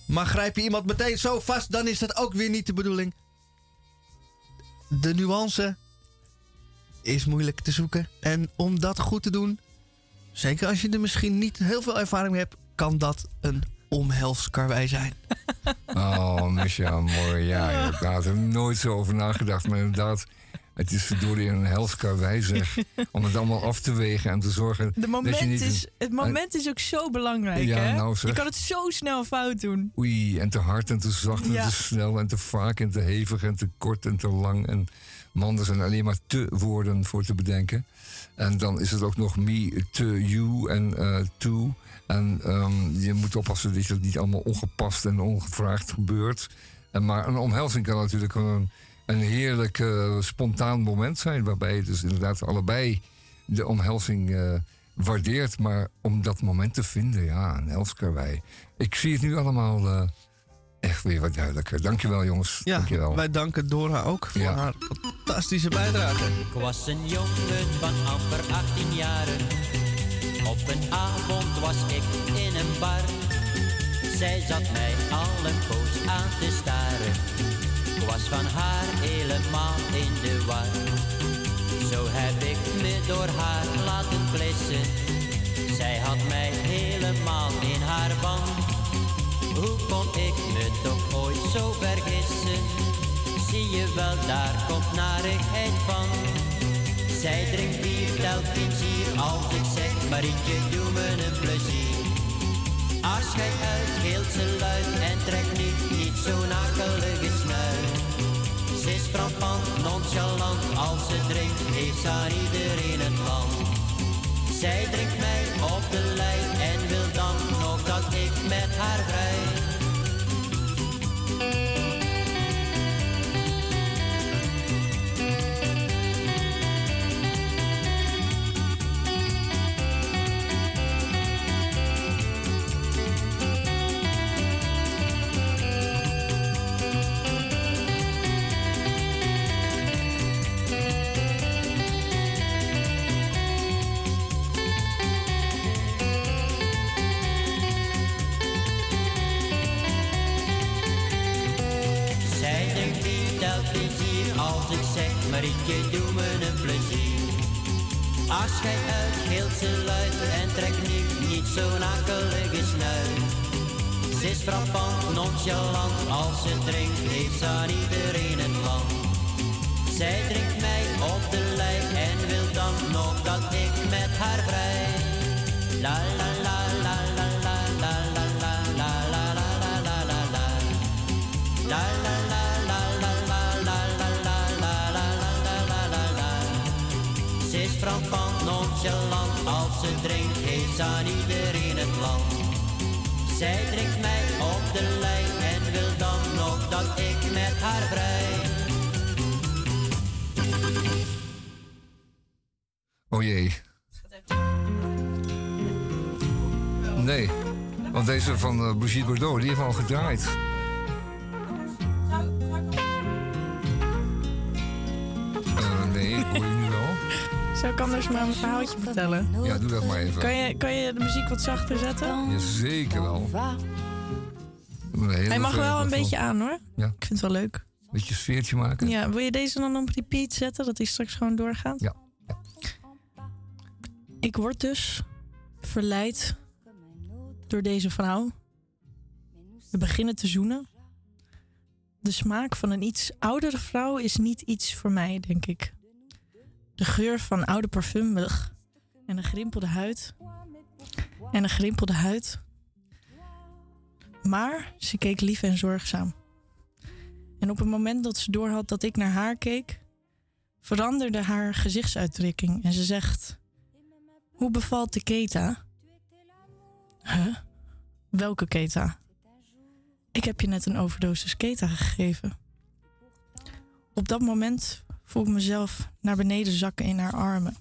Maar grijp je iemand meteen zo vast, dan is dat ook weer niet de bedoeling. De nuance is moeilijk te zoeken. En om dat goed te doen, zeker als je er misschien niet heel veel ervaring mee hebt, kan dat een omhelskarwei zijn. Oh, Misha, mooi. Ja, inderdaad. Daar heb ik nooit zo over nagedacht. Maar inderdaad, het is verdorie een helskarwei zeg. Om het allemaal af te wegen en te zorgen De dat moment je niet... is, het moment is ook zo belangrijk, Ja, hè? nou zeg. je kan het zo snel fout doen. Oei, en te hard en te zacht en Ja. te snel en te vaak en te hevig en te kort en te lang. En man, er zijn alleen maar te woorden voor te bedenken. En dan is het ook nog me, to, you en eh, to. En ehm, je moet oppassen dat het niet allemaal ongepast en ongevraagd gebeurt. En, maar een omhelzing kan natuurlijk een, een heerlijk eh, spontaan moment zijn. Waarbij je dus inderdaad allebei de omhelzing eh, waardeert. Maar om dat moment te vinden, ja, een helskarwei. Ik zie het nu allemaal eh, echt weer wat duidelijker. Dankjewel jongens. Ja, Dankjewel. wij danken Dora ook voor Ja. haar fantastische bijdrage. Ik was een jongen van amper 18 jaren. Op een avond was ik in een bar. Zij zat mij al een poos aan te staren. Was van haar helemaal in de war. Zo heb ik me door haar laten plissen. Zij had mij helemaal in haar ban. Hoe kon ik me toch ooit zo vergissen? Zie je wel, daar komt narigheid van. Zij drinkt bier, telt hier als ik zeg, Marietje, doe me een plezier. Als gij uit, gilt ze luid en trekt niet, niet zo'n akelige snuit. Ze is frappant, nonchalant, als ze drinkt, heeft ze aan iedereen het land. Zij drinkt mij op de lijn en wil dan nog dat ik met haar vrij. Marietje, doe me een plezier. Als gij uit, gilt ze luid en trekt niet, niet zo'n akelige snuit. Ze is frappant, nonchalant, als ze drinkt, heeft ze aan iedereen het land. Zij drinkt mij op de lijn en wil dan nog dat ik met haar vrij. La la la la la la la la la. La la la la Zij drinkt mij op de lijn en wil dan nog dat ik met haar vrij. Oh jee. Nee, want deze van eh, Brigitte Bardot, die heeft al gedraaid. Eh, nee, Zou ik anders maar een verhaaltje vertellen? Ja, doe dat maar even. Kan je, kan je de muziek wat zachter zetten? Jazeker wel. Een Hij mag wel een beetje aan hoor. Ja. Ik vind het wel leuk. Beetje sfeertje maken. Ja, wil je deze dan op repeat zetten, dat hij straks gewoon doorgaat? Ja. Ik word dus verleid door deze vrouw. We beginnen te zoenen. De smaak van een iets oudere vrouw is niet iets voor mij, denk ik. De geur van oude parfum, ugh. en een gerimpelde huid. En een gerimpelde huid. Maar ze keek lief en zorgzaam. En op het moment dat ze doorhad dat ik naar haar keek, veranderde haar gezichtsuitdrukking en ze zegt: Hoe bevalt de Keta? Huh? Welke Keta? Ik heb je net een overdosis Keta gegeven. Op dat moment voel ik mezelf naar beneden zakken in haar armen.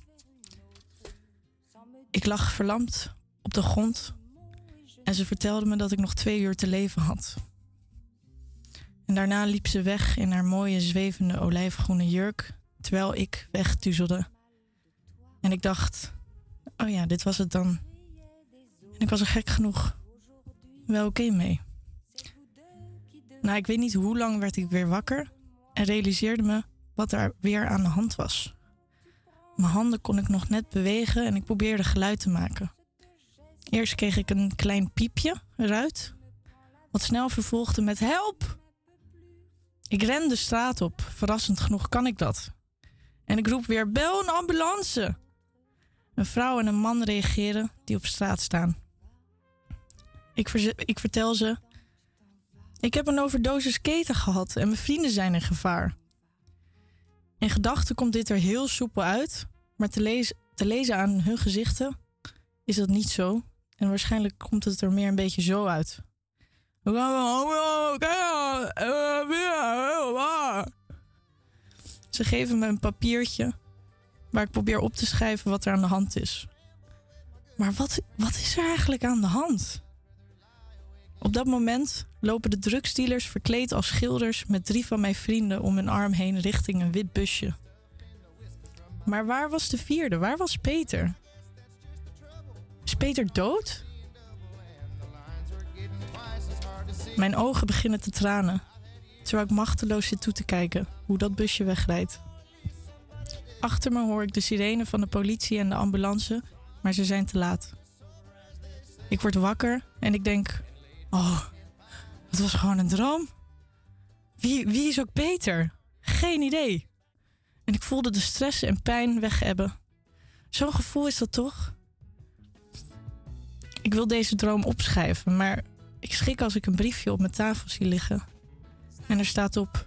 Ik lag verlamd op de grond en ze vertelde me dat ik nog twee uur te leven had. En daarna liep ze weg in haar mooie zwevende olijfgroene jurk, terwijl ik wegtuzelde. En ik dacht, oh ja, dit was het dan. En ik was er gek genoeg wel oké mee. Nou, ik weet niet hoe lang werd ik weer wakker en realiseerde me wat er weer aan de hand was. Mijn handen kon ik nog net bewegen en ik probeerde geluid te maken. Eerst kreeg ik een klein piepje eruit, wat snel vervolgde met help. Ik ren de straat op, verrassend genoeg kan ik dat. En ik roep weer: bel een ambulance! Een vrouw en een man reageren die op straat staan. Ik, ik vertel ze: Ik heb een overdosis keten gehad en mijn vrienden zijn in gevaar. In gedachten komt dit er heel soepel uit, maar te, te lezen aan hun gezichten is dat niet zo. En waarschijnlijk komt het er meer een beetje zo uit. Ze geven me een papiertje waar ik probeer op te schrijven wat er aan de hand is. Maar wat, wat is er eigenlijk aan de hand? Op dat moment lopen de drugsdealers verkleed als schilders met drie van mijn vrienden om hun arm heen richting een wit busje. Maar waar was de vierde? Waar was Peter? Is Peter dood? Mijn ogen beginnen te tranen, terwijl ik machteloos zit toe te kijken hoe dat busje wegrijdt. Achter me hoor ik de sirene van de politie en de ambulance, maar ze zijn te laat. Ik word wakker en ik denk: Oh, het was gewoon een droom. Wie, wie is ook Peter? Geen idee. En ik voelde de stress en pijn wegebben. Zo'n gevoel is dat toch? Ik wil deze droom opschrijven, maar ik schrik als ik een briefje op mijn tafel zie liggen. En er staat op: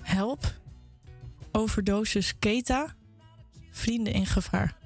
Help, overdosis Keta, vrienden in gevaar.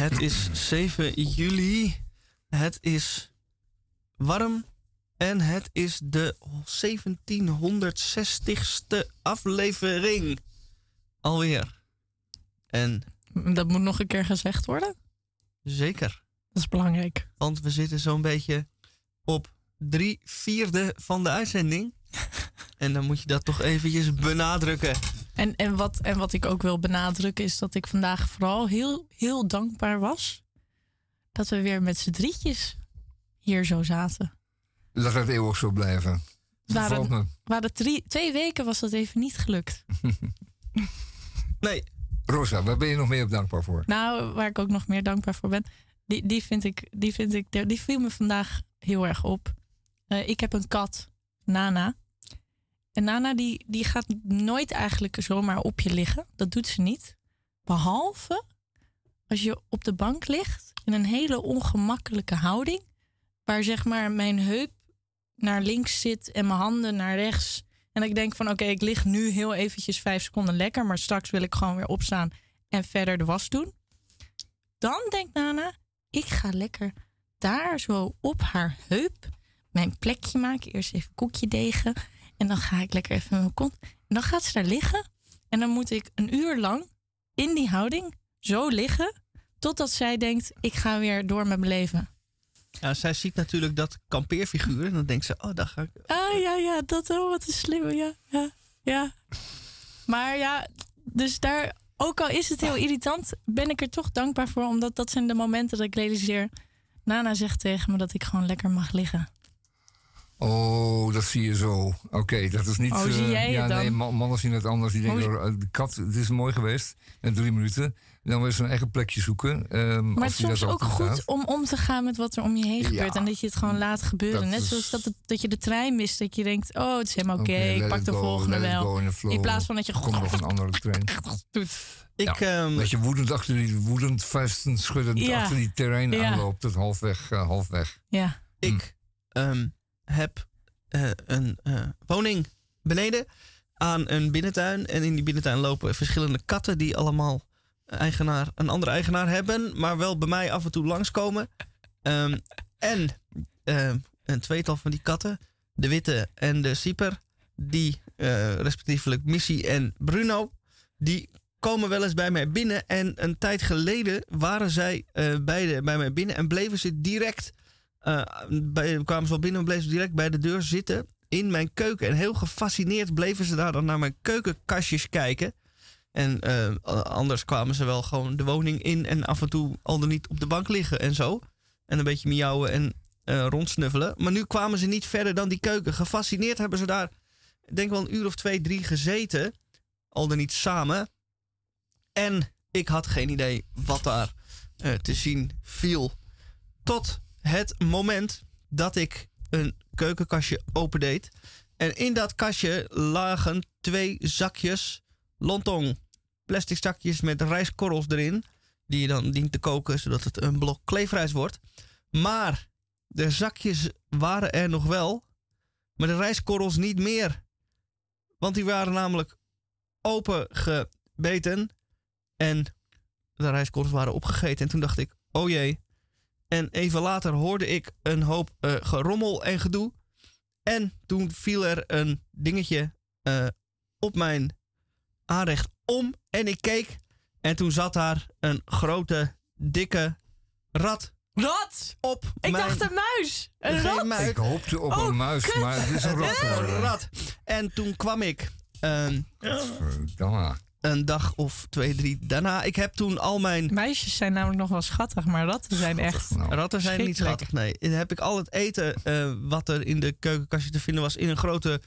Het is 7 juli. Het is warm. En het is de 1760ste aflevering. Alweer. En Dat moet nog een keer gezegd worden. zeker. Dat is belangrijk. Want we zitten zo'n beetje op drie vierde van de uitzending. en dan moet je dat toch eventjes benadrukken. En, en, wat, en wat ik ook wil benadrukken is dat ik vandaag vooral heel, heel dankbaar was. Dat we weer met z'n drietjes hier zo zaten. Laat het eeuwig zo blijven. Waren, waren drie, twee weken was dat even niet gelukt. Nee. Rosa, waar ben je nog meer op dankbaar voor? Nou, waar ik ook nog meer dankbaar voor ben, die, die, vind ik, die, vind ik, die viel me vandaag heel erg op. Eh, ik heb een kat, Nana. En Nana die, die gaat nooit eigenlijk zomaar op je liggen. Dat doet ze niet. Behalve als je op de bank ligt in een hele ongemakkelijke houding. Waar zeg maar mijn heup naar links zit en mijn handen naar rechts. En ik denk van oké, ik lig nu heel eventjes vijf seconden lekker. Maar straks wil ik gewoon weer opstaan en verder de was doen. Dan denkt Nana, ik ga lekker daar zo op haar heup mijn plekje maken. Eerst even koekje degen. En dan ga ik lekker even mijn kont. En dan gaat ze daar liggen. En dan moet ik een uur lang in die houding zo liggen. Totdat zij denkt, ik ga weer door met mijn leven. Ja, zij ziet natuurlijk dat kampeerfiguur. En dan denkt ze, oh, daar ga ik... Ah ja, ja, dat oh, wat een slimme, ja, ja, ja. Maar ja, dus daar, ook al is het heel irritant, ben ik er toch dankbaar voor. Omdat dat zijn de momenten dat ik realiseer. Nana zegt tegen me dat ik gewoon lekker mag liggen. Oh, dat zie je zo. Oké, dat is niet... Oh, zie eh, jij het ja, dan? nee, man- mannen zien het anders. Die denken, oh, de kat, het is mooi geweest. En drie minuten. Dan wil je zijn eigen plekje zoeken. ehm, Maar het is soms ook goed om om te gaan met wat er om je heen gebeurt. Ja, en dat je het gewoon laat gebeuren. dat Net is- zoals dat, het- dat je de trein mist. Dat je denkt, oh, het is helemaal oké. Oké, ik pak de go, volgende wel. in plaats van dat je... Komt nog een andere trein. doet. Ik, ehm, Dat je woedend achter die woedend vuisten schuddend Ja. achter die terrein Ja. aanloopt. Tot halfweg, eh, halfweg. Ja. Ik ehm, heb eh, een eh, woning beneden aan een binnentuin. En in die binnentuin lopen verschillende katten die allemaal eigenaar, een andere eigenaar hebben. Maar wel bij mij af en toe langskomen. Ehm, en ehm, een tweetal van die katten, de witte en de sieper, die eh, respectievelijk Missy en Bruno, die komen wel eens bij mij binnen. En een tijd geleden waren zij eh, beide bij mij binnen en bleven ze direct bij, kwamen ze wel binnen en bleven ze direct bij de deur zitten in mijn keuken. En heel gefascineerd bleven ze daar dan naar mijn keukenkastjes kijken. En eh, anders kwamen ze wel gewoon de woning in en af en toe al dan niet op de bank liggen en zo. En een beetje miauwen en eh, rondsnuffelen. Maar nu kwamen ze niet verder dan die keuken. Gefascineerd hebben ze daar, denk wel een uur of twee, drie gezeten. Al dan niet samen. En ik had geen idee wat daar te zien viel. Tot het moment dat ik een keukenkastje opendeed. En in dat kastje lagen twee zakjes lontong. Plastic zakjes met rijstkorrels erin. Die je dan dient te koken zodat het een blok kleefrijst wordt. Maar de zakjes waren er nog wel. Maar de rijstkorrels niet meer. Want die waren namelijk opengebeten. En de rijstkorrels waren opgegeten. En toen dacht ik, oh jee. En even later hoorde ik een hoop eh, gerommel en gedoe. En toen viel er een dingetje eh, op mijn aanrecht om. En ik keek. En toen zat daar een grote, dikke rat. Rat? Op Ik mijn... dacht een muis. Een Geen rat? muis. Ik hoopte op Oh, een muis, kut. maar het is een rat Een rat. En toen kwam ik Verdamme. Een dag of twee, drie daarna. Ik heb toen al mijn... Meisjes zijn namelijk nog wel schattig, maar ratten zijn echt... Nou, Ratten zijn niet schattig, nee. Dan heb ik al het eten eh, wat er in de keukenkastje te vinden was... in een grote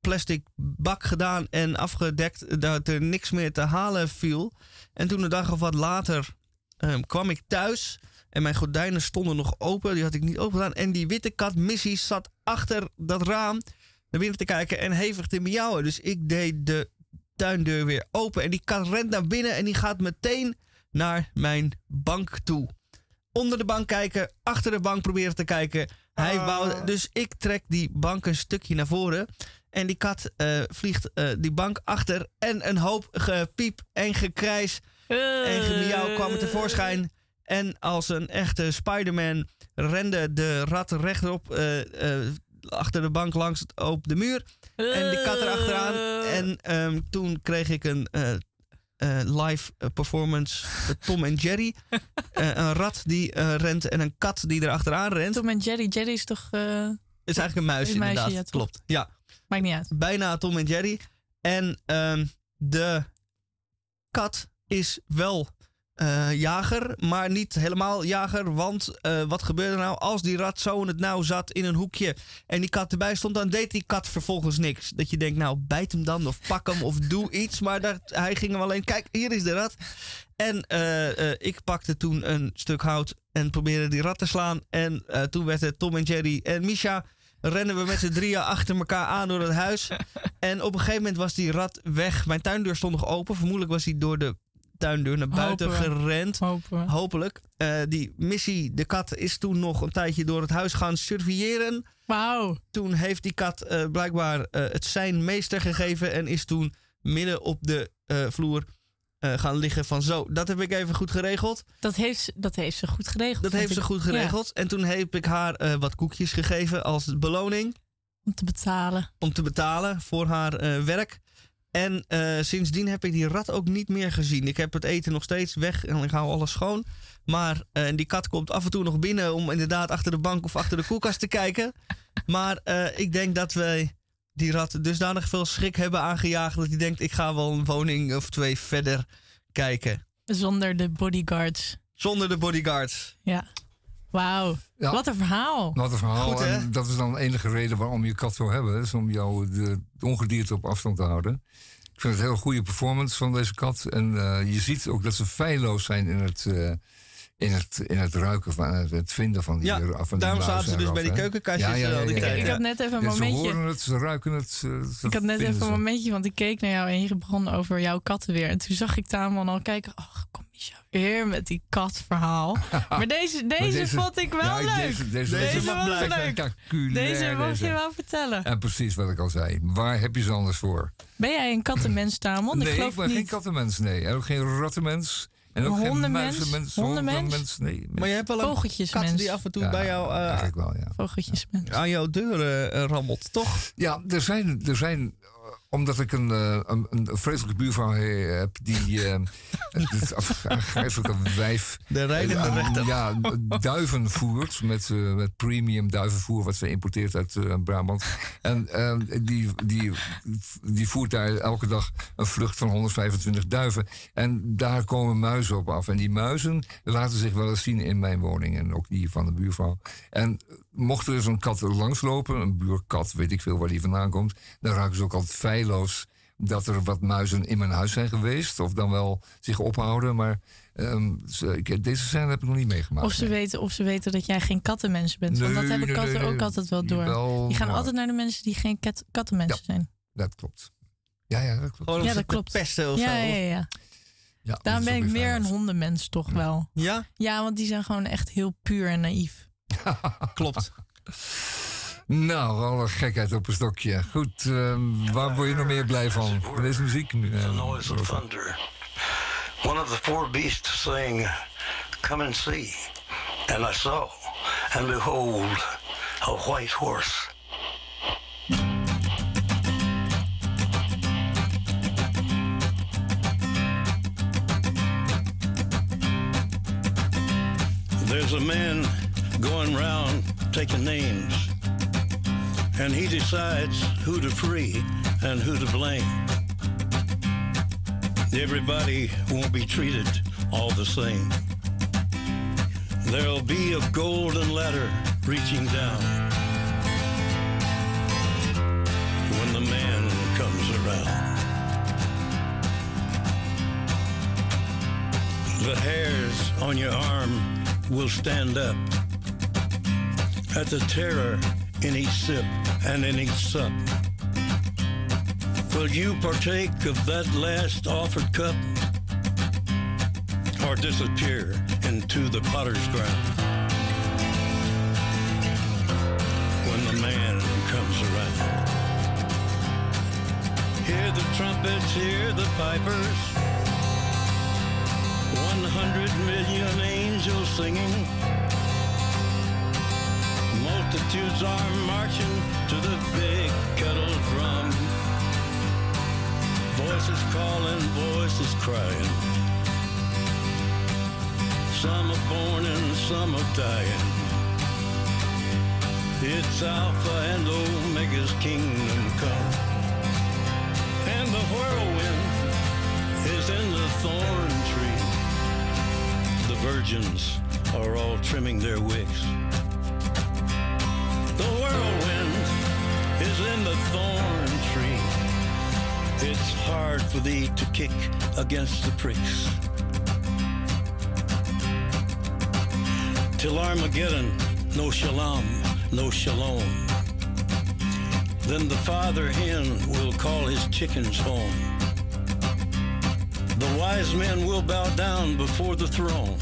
plastic bak gedaan en afgedekt... dat er niks meer te halen viel. En toen een dag of wat later ehm, kwam ik thuis... en mijn gordijnen stonden nog open. Die had ik niet open gedaan. En die witte kat Missy zat achter dat raam naar binnen te kijken... en hevig te miauwen. Dus ik deed de tuindeur weer open. En die kat rent naar binnen en die gaat meteen naar mijn bank toe onder de bank kijken, achter de bank proberen te kijken. Hij wou, dus ik trek die bank een stukje naar voren. En die kat eh, vliegt eh, die bank achter. En een hoop gepiep en gekrijs en gemiauw kwam er tevoorschijn. En als een echte Spider-Man rende de rat rechtop eh, achter de bank langs op de muur. En die kat erachteraan. En ehm, toen kreeg ik een eh, eh, live eh, performance. eh, Tom en Jerry. Eh, een rat die eh, rent en een kat die erachteraan rent. Tom en Jerry. Jerry is toch... eh, is eigenlijk een muis, Een muisje, inderdaad. ja? Klopt. Ja. Maakt niet uit. Bijna Tom en Jerry. En ehm, de kat is wel eh, jager, maar niet helemaal jager. Want eh, wat gebeurde nou als die rat zo in het nauw zat in een hoekje en die kat erbij stond, dan deed die kat vervolgens niks. Dat je denkt, nou bijt hem dan of pak hem of doe iets. Maar dat, hij ging hem alleen, kijk, hier is de rat. En eh, ik pakte toen een stuk hout en probeerde die rat te slaan. En toen werd het Tom en Jerry en Misha. Rennen we met z'n drieën achter elkaar aan door het huis. En op een gegeven moment was die rat weg. Mijn tuindeur stond nog open. Vermoedelijk was hij door de tuindeur naar buiten Hopen gerend. Hopen. Hopelijk. Eh, die Missy, de kat, is toen nog een tijdje door het huis gaan surveilleren. Wauw. Toen heeft die kat eh, blijkbaar eh, het zijn meester gegeven. En is toen midden op de eh, vloer eh, gaan liggen van zo. Dat heb ik even goed geregeld. Dat heeft, ze- dat heeft ze goed geregeld. Dat heeft ze goed geregeld. En toen heb ik haar eh, wat koekjes gegeven als beloning. Om te betalen. Om te betalen voor haar eh, werk. En eh, sindsdien heb ik die rat ook niet meer gezien. Ik heb het eten nog steeds weg en ik hou alles schoon. Maar eh, die kat komt af en toe nog binnen om inderdaad achter de bank of achter de koelkast te kijken. Maar eh, ik denk dat wij die rat dusdanig veel schrik hebben aangejaagd dat hij denkt ik ga wel een woning of twee verder kijken. Zonder de bodyguards. Zonder de bodyguards. Ja. Wauw. Ja. Wat een verhaal. Wat een verhaal. Goed, en dat is dan de enige reden waarom je kat wil hebben. Is om jou de, de ongedierte op afstand te houden. Ik vind het een heel goede performance van deze kat. En eh, je ziet ook dat ze feilloos zijn in het, eh, in het, in het ruiken van het, het vinden van die, Ja, van die daarom zaten ze dus bij die keukenkastjes die Ik, tijd. ik Ja. had net even een Ja, ze momentje. horen het, ze ruiken het. Ze, ze Ik had net even ze. een momentje, want ik keek naar jou en je begon over jouw katten weer. En toen zag ik Tamon al kijken. Ach, kom Misha, weer met die katverhaal. maar deze, Maar deze, vond ik wel ja, leuk. Deze, deze, Deze was leuk. Deze mag je wel vertellen. En precies wat ik al zei. Waar heb je ze anders voor? Ben jij een kattenmens, Tamon? nee, ik geloof ik ben geen kattenmens. Nee. En ook geen rattenmens. En ook Een geen hondenmens? muizenmens. Hondenmens? hondenmens, Nee. Maar je hebt wel een Vogeltjesmens. kat die af en toe Ja, bij jou eh, Eigenlijk wel, ja. Vogeltjesmens. aan jouw deur eh, rammelt, toch? Ja, er zijn, er zijn omdat ik een, eh, een, een vreselijke buurvrouw heb die eh, het afgrijzelijke wijf De rijdende eh, rechter. ja, duiven voert met, eh, met premium duivenvoer wat ze importeert uit Brabant. En eh, die, die, die voert daar elke dag een vlucht van 125 duiven. En daar komen muizen op af. En die muizen laten zich wel eens zien in mijn woning en ook die van de buurvrouw. En mocht er eens een kat langslopen, een buurkat, weet ik veel waar die vandaan komt, dan raken ze ook altijd feilloos dat er wat muizen in mijn huis zijn geweest. Of dan wel zich ophouden. Maar ehm, ze- ik- deze scène heb ik nog niet meegemaakt. Of ze, weten, of ze weten dat jij geen kattenmens bent. want dat hebben nee, katten nee, nee. ook altijd wel door. Die gaan maar- altijd naar de mensen die geen kat, kattenmensen zijn. Dat klopt. Ja, ja, dat klopt. Gewoon Ja, dat klopt. pesten of Ja, zo. ja, ja. Ja, Daarom dat ben ik meer een hondenmens toch wel. Ja, Ja, want die zijn gewoon echt heel puur en naïef. klopt. Nou, alle gekheid op een stokje. Goed, ehm, waar word je nog meer blij van? Van deze muziek? the eh, noise of thunder. One of the four beasts saying, Come and see. And I saw, and behold, a white horse. There's a man going round taking names, and he decides who to free and who to blame. Everybody won't be treated all the same. There'll be a golden ladder reaching down when the man comes around. The hairs on your arm will stand up at the terror in each sip and in each sup. Will you partake of that last offered cup? Or disappear into the potter's ground? When the man comes around. Hear the trumpets, hear the pipers. One hundred million angels singing. Multitudes are marching to the big kettle drum. Voices calling, voices crying. Some are born and some are dying. It's Alpha and Omega's kingdom come. And the whirlwind is in the thorn tree. The virgins are all trimming their wicks. Hard for thee to kick against the pricks. Till Armageddon, no shalom, no shalom. Then the father hen will call his chickens home. The wise men will bow down before the throne.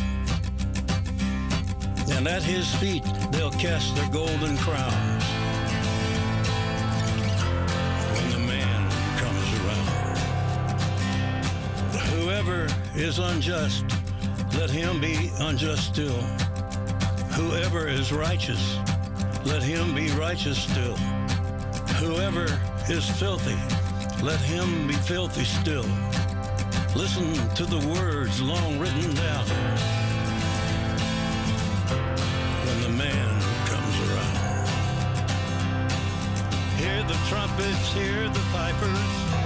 And at his feet they'll cast their golden crowns. Is unjust, let him be unjust still. Whoever is righteous, let him be righteous still. Whoever is filthy, let him be filthy still. Listen to the words long written down. When the man comes around, hear the trumpets, hear the pipers.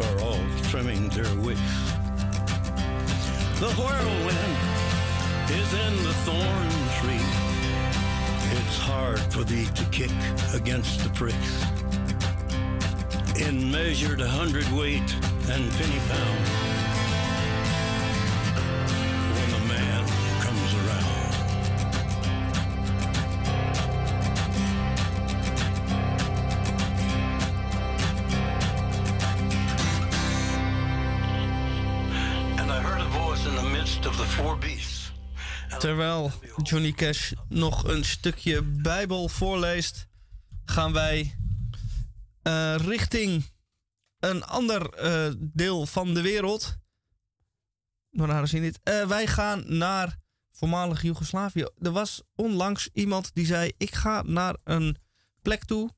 are all trimming their wicks. The whirlwind is in the thorn tree. It's hard for thee to kick against the pricks. In measured hundredweight and penny pound. Johnny Cash nog een stukje Bijbel voorleest, gaan wij eh, richting een ander eh, deel van de wereld. Waar zien dit? Wij gaan naar voormalig Joegoslavië. Er was onlangs iemand die zei: Ik ga naar een plek toe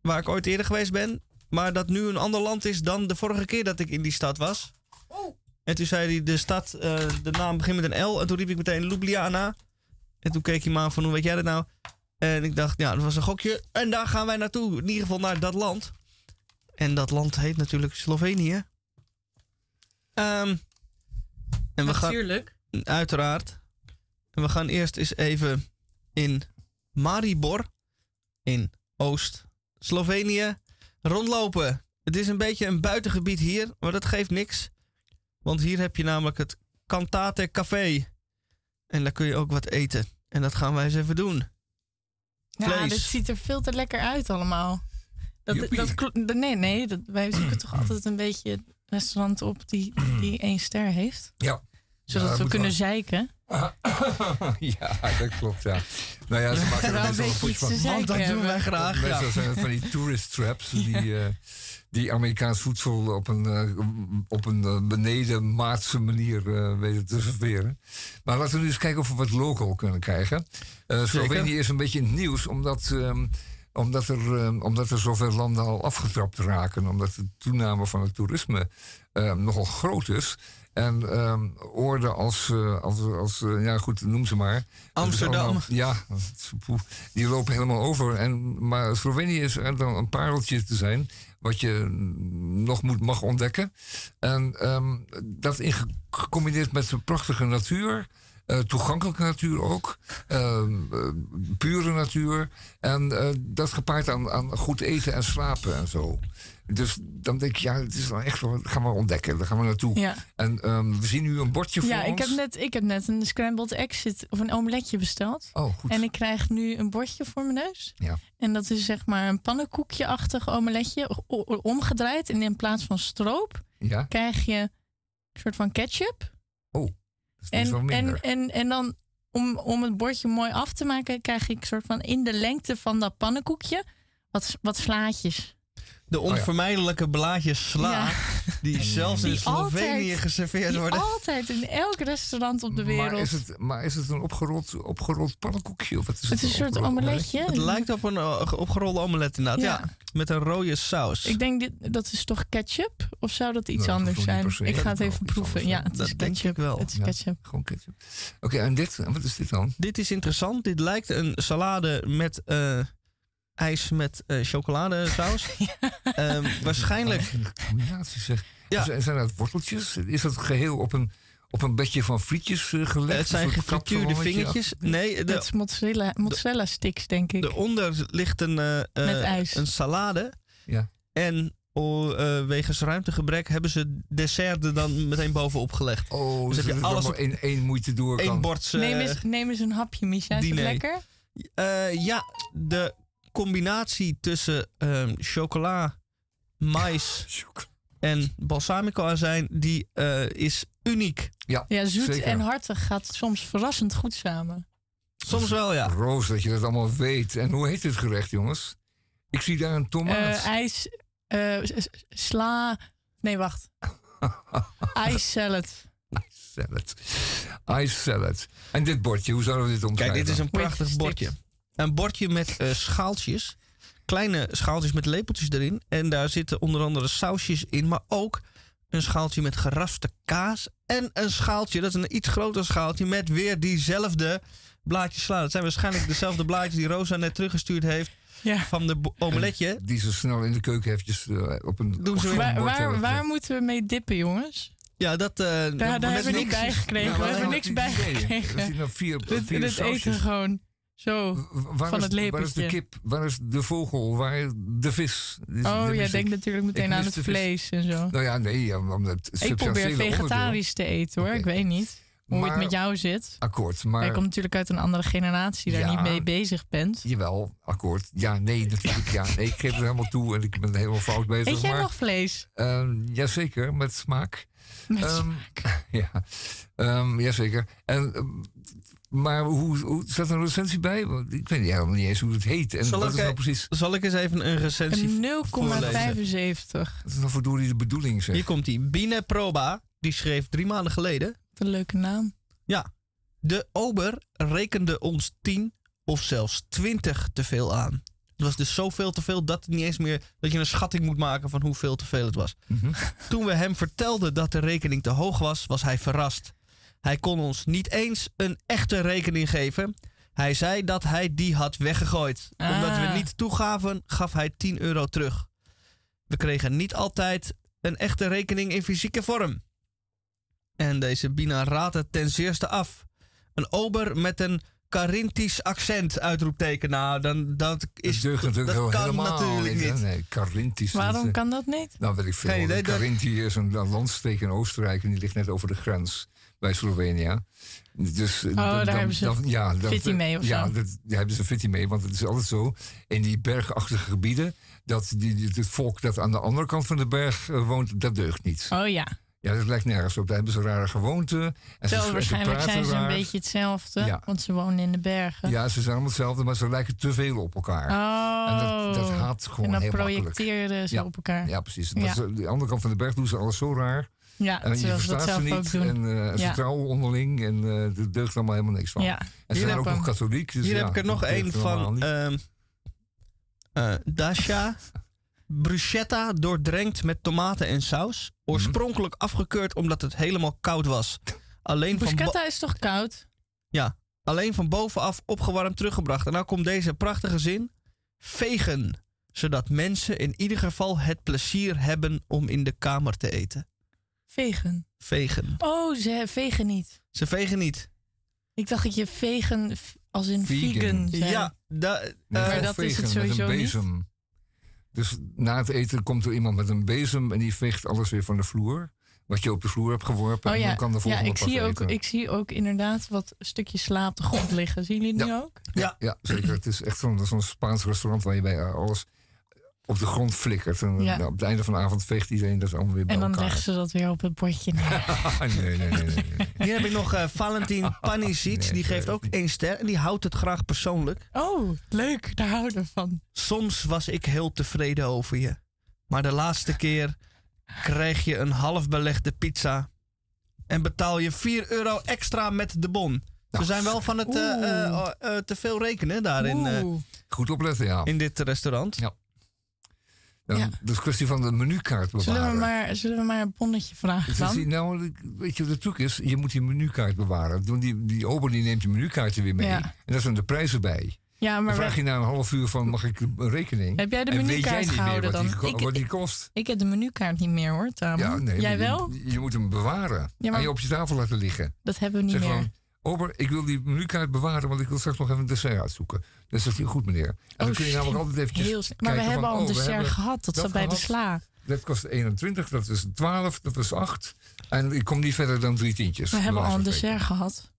waar ik ooit eerder geweest ben, maar dat nu een ander land is dan de vorige keer dat ik in die stad was. En toen zei hij, de stad, eh, de naam begint met een L. En toen riep ik meteen Ljubljana. En toen keek hij me aan van, hoe weet jij dat nou? En ik dacht, ja, dat was een gokje. En daar gaan wij naartoe. In ieder geval naar dat land. En dat land heet natuurlijk Slovenië. Ehm, en we gaan, Natuurlijk. Uiteraard. En we gaan eerst eens even in Maribor, in Oost-Slovenië, rondlopen. Het is een beetje een buitengebied hier, maar dat geeft niks. Want hier heb je namelijk het Cantate Café. En daar kun je ook wat eten. En dat gaan wij eens even doen. Ja, dit ziet er veel te lekker uit allemaal. Dat, dat, nee, nee, dat, wij zoeken toch altijd een beetje restaurant op die, die één ster heeft. Ja. Zodat Ja, dat we kunnen wel. zeiken. ja, dat klopt, ja. Nou ja, ze maken er Wel een van. zeiken dat doen wij graag. Meestal Ja. zijn het van die tourist traps die, eh, die Amerikaans voedsel op een, eh, op een eh, beneden maatse manier eh, weten te serveren. Maar laten we nu eens kijken of we wat local kunnen krijgen. Slovenië is een beetje in het nieuws omdat, ehm, omdat, er, ehm, omdat er zoveel landen al afgetrapt raken. Omdat de toename van het toerisme ehm, nogal groot is. En ehm oorden als, eh, als, als eh, ja goed, noem ze maar. Amsterdam. allemaal- ja, die lopen helemaal over. En, maar Slovenië is er dan een pareltje te zijn. Wat je nog moet, mag ontdekken. En ehm, dat in ge- gecombineerd met de prachtige natuur. Eh, toegankelijke natuur ook. Ehm, eh, pure natuur. En dat gepaard aan, aan goed eten en slapen en zo. Dus dan denk ik, ja, het is wel echt wel, gaan we ontdekken. Daar gaan we naartoe. Ja. En ehm, we zien nu een bordje voor Ja, ik heb, net, ik heb net een scrambled exit of een omeletje besteld. Oh, goed. En ik krijg nu een bordje voor mijn neus. Ja. En dat is zeg maar een pannenkoekje-achtig omeletje, omgedraaid. En in plaats van stroop Ja. krijg je een soort van ketchup. Oh, dus dat is wel En, minder. en, en, en dan, om, om het bordje mooi af te maken, krijg ik soort van in de lengte van dat pannenkoekje wat, wat slaatjes. De onvermijdelijke blaadjes sla, Ja. die zelfs in Die Slovenië altijd- geserveerd Die worden. altijd in elk restaurant op de wereld. Maar is het, maar is het een opgerold, opgerold pannenkoekje? Of wat is Het is een soort omeletje. Het lijkt op een eh, opgerolde omelet inderdaad, ja. Ja. Met een rode saus. Ik denk, dit, dat is toch ketchup? Of zou dat iets Nou, dat anders zijn? Ik ga het even proeven. Ja, het is Dat denk ketchup. ik wel. Het is Ja. ketchup. Gewoon ketchup. Oké, en dit? Wat is dit dan? Dit is interessant. Dit lijkt een salade met eh, ijs met eh, chocoladesaus. Ehm, waarschijnlijk. Een combinatie zeg. Ja. Zijn, dat worteltjes? Is dat geheel op een, op een bedje van frietjes eh, gelegd? Het zijn gefrituurde vingertjes. Nee, Dat is mozzarella, mozzarella sticks, denk ik. eronder ligt een, eh, eh, een salade. Ja. En eh, wegens ruimtegebrek hebben ze dessert er dan meteen bovenop gelegd. Oh, Dus dus heb je alles op in één moeite door Eén bord. eh, neem, eens, neem eens een hapje, Misha. Is het lekker? eh, ja, de combinatie tussen ehm, chocola, mais en balsamico azijn, die eh, is uniek. Ja, Ja, zoet zeker. en hartig gaat soms verrassend goed samen. Soms wel, ja. Roos, dat je dat allemaal weet. En hoe heet dit gerecht, jongens? Ik zie daar een tomaat. Eh, ijs, eh, s- sla... Nee, wacht. Ice salad. salad. Ice salad. En dit bordje, hoe zouden we dit Kijk, omschrijven? dit is een prachtig bordje. Een bordje met eh, schaaltjes. Kleine schaaltjes met lepeltjes erin. En daar zitten onder andere sausjes in. Maar ook een schaaltje met geraspte kaas. En een schaaltje, dat is een iets groter schaaltje... met weer diezelfde blaadjes sla. Dat zijn waarschijnlijk dezelfde blaadjes die Rosa net teruggestuurd heeft... Ja. van de omeletje. Die zo snel in de keuken eventjes eh, op een Doen ze Waar, waar, moeten we mee dippen, jongens? Ja, dat... eh Daar, hebben we niet niks. bij gekregen. We hebben niks bij. Er gekregen. zitten nog vier, Dit, vier dit eten gewoon zo. Waar van is, het Waar is lepeltje. de kip? Waar is de vogel? Waar is de vis? Is- Oh, jij mis denkt natuurlijk meteen aan het vlees en zo. Nou ja, nee, om het Ik probeer vegetarisch te eten hoor. Ik weet niet hoe het met jou zit. Akkoord, maar... Jij komt natuurlijk uit een andere generatie, daar Ja. niet mee bezig bent. Jawel, akkoord. Ja, nee, natuurlijk. Ja, nee, ik geef het helemaal toe en ik ben helemaal fout bezig. Eet jij maar, nog vlees? ehm, jazeker, met smaak. Met Ehm, ja, Ehm jazeker. En, maar hoe, hoe staat er een recensie bij? Want ik weet niet, helemaal niet eens hoe het heet. En Zal wat ik, is nou eh, precies? Zal ik eens even een recensie Een voorlezen? 0,75. Wat is nou verdorie de bedoeling, zeg? Hier komt die. Bine Proba, die schreef drie maanden geleden... Wat een leuke naam. Ja, de ober rekende ons 10 of zelfs 20 te veel aan. Het was dus zoveel te veel dat, het niet eens meer, dat je een schatting moet maken van hoeveel te veel het was. Mhm. Toen we hem vertelden dat de rekening te hoog was, was hij verrast. Hij kon ons niet eens een echte rekening geven. Hij zei dat hij die had weggegooid. Omdat we Ah. niet toegaven, gaf hij 10 euro terug. We kregen niet altijd een echte rekening in fysieke vorm. En deze Bina raadt het ten zeerste af. Een ober met een Carinthisch accent, uitroepteken. Nou, dan, dat is, deugt natuurlijk dat kan helemaal natuurlijk niet. Nee, Carinthisch. dat, Waarom eh, kan dat niet? Nou, weet ik veel. Dat- is een, een landstreek in Oostenrijk en die ligt net over de grens bij Slovenië. Dus, oh, daar hebben ze ja, dan- fitty mee of ja, zo. dat, daar hebben ze fitty mee, want het is altijd zo in die bergachtige gebieden dat die, het volk dat aan de andere kant van de berg eh, woont, dat deugt niet. Oh ja. Ja, dat lijkt nergens op. Daar hebben ze rare gewoonten. En ze waarschijnlijk zijn ze een beetje hetzelfde. Ja. Want ze wonen in de bergen. Ja, ze zijn allemaal hetzelfde, maar ze lijken te veel op elkaar. Oh. En dat, dat haat gewoon En dan heel makkelijk. projecteren ze Ja. op elkaar. Ja, precies. Ja. Dat is, de andere kant van de berg doen ze alles zo raar. Ja, en je verstaat ze niet. En eh, ze Ja. trouwen onderling. En eh er deugt allemaal helemaal niks van. Ja. En ze Hier zijn ook nog katholiek. Dus Hier ja, heb ik er nog één van ehm eh, Dasha. Bruschetta doordrenkt met tomaten en saus. Oorspronkelijk afgekeurd omdat het helemaal koud was. Alleen Bruschetta is toch koud? ja, alleen van bovenaf opgewarmd teruggebracht. En nou komt deze prachtige zin. Vegen. Zodat mensen in ieder geval het plezier hebben om in de kamer te eten. Vegan. Vegen. Oh, ze vegen niet. Ze vegen niet. Ik dacht dat je vegan f- als in vegan, zei. Ja, da, Nee, maar dat is vegen het met sowieso een niet. Dus na het eten komt er iemand met een bezem en die veegt alles weer van de vloer. Wat je op de vloer hebt geworpen. Oh en ja, dan kan de ja volgende ik, pas zie ook, eten. ik zie ook inderdaad wat stukjes sla op de grond liggen. Zien jullie het nu ook? Ja, ja, zeker. Het is echt zo'n zo'n Spaans restaurant waar je bij alles op de grond flikkert. En Ja. nou, op het einde van de avond veegt iedereen dat allemaal weer bij En dan leggen ze dat weer op het bordje neer. nee, nee, nee, nee. Hier heb ik nog eh, Valentin Panisic. die geeft ook één ster. En die houdt het graag persoonlijk. Oh, leuk. Daar houden we van. Soms was ik heel tevreden over je. Maar de laatste keer krijg je een half belegde pizza. En betaal je 4 euro extra met de bon. Ze zijn wel van het eh, eh, te veel rekenen daarin. eh. Goed opletten, ja. in dit restaurant. Ja. Dan, Dat is een kwestie van de menukaart bewaren. Zullen we, maar, zullen we maar een bonnetje vragen die- dan? nou, weet je wat de truc is? Je moet die menukaart bewaren. Want Die, die ober die neemt je menukaartje weer mee. Ja. En daar zijn de prijzen bij. Ja, Dan maar vraag we- je na een half uur van, mag ik een rekening? Heb jij de menukaart niet meer gehouden dan? Die, Ik- wat die kost? ik heb de menukaart niet meer hoor, Tamer. Ja, nee, jij je- wel? Je, moet hem bewaren. Ja, maar- En je op je tafel laten liggen. Dat hebben we niet Zeg meer. Ober, ik wil die menukaart bewaren, want ik wil straks nog even een dessert uitzoeken. Dan zegt hij, goed meneer. En dan Oh, kun je namelijk altijd eventjes Heel. Maar we hebben al een oh, we dessert gehad. Dat zat bij de sla. Dat kost 21, dat is 12, dat is 8. En ik kom niet verder dan drie tientjes. We hebben al een dessert gehad.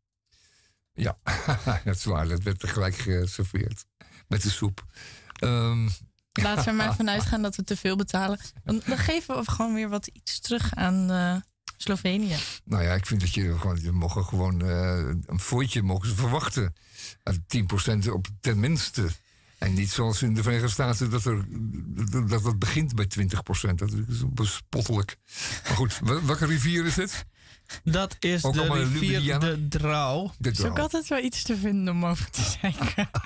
Ja, dat is waar. Dat werd tegelijk geserveerd. Met de soep. Ehm, Laten we er maar vanuit gaan dat we te veel betalen. Dan, dan geven we gewoon weer wat iets terug aan eh, Slovenië. nou ja, ik vind dat je gewoon, je mogen gewoon eh, een fooitje mogen verwachten. En 10% op ten minste. En niet zoals in de Verenigde Staten dat, er, dat, dat het begint bij 20%. Dat is bespottelijk. Maar goed, wel- welke rivier is dit? Dat is Ook de rivier Ljubljana? de Drouw. De is ook altijd wel iets te vinden om over te zeiken.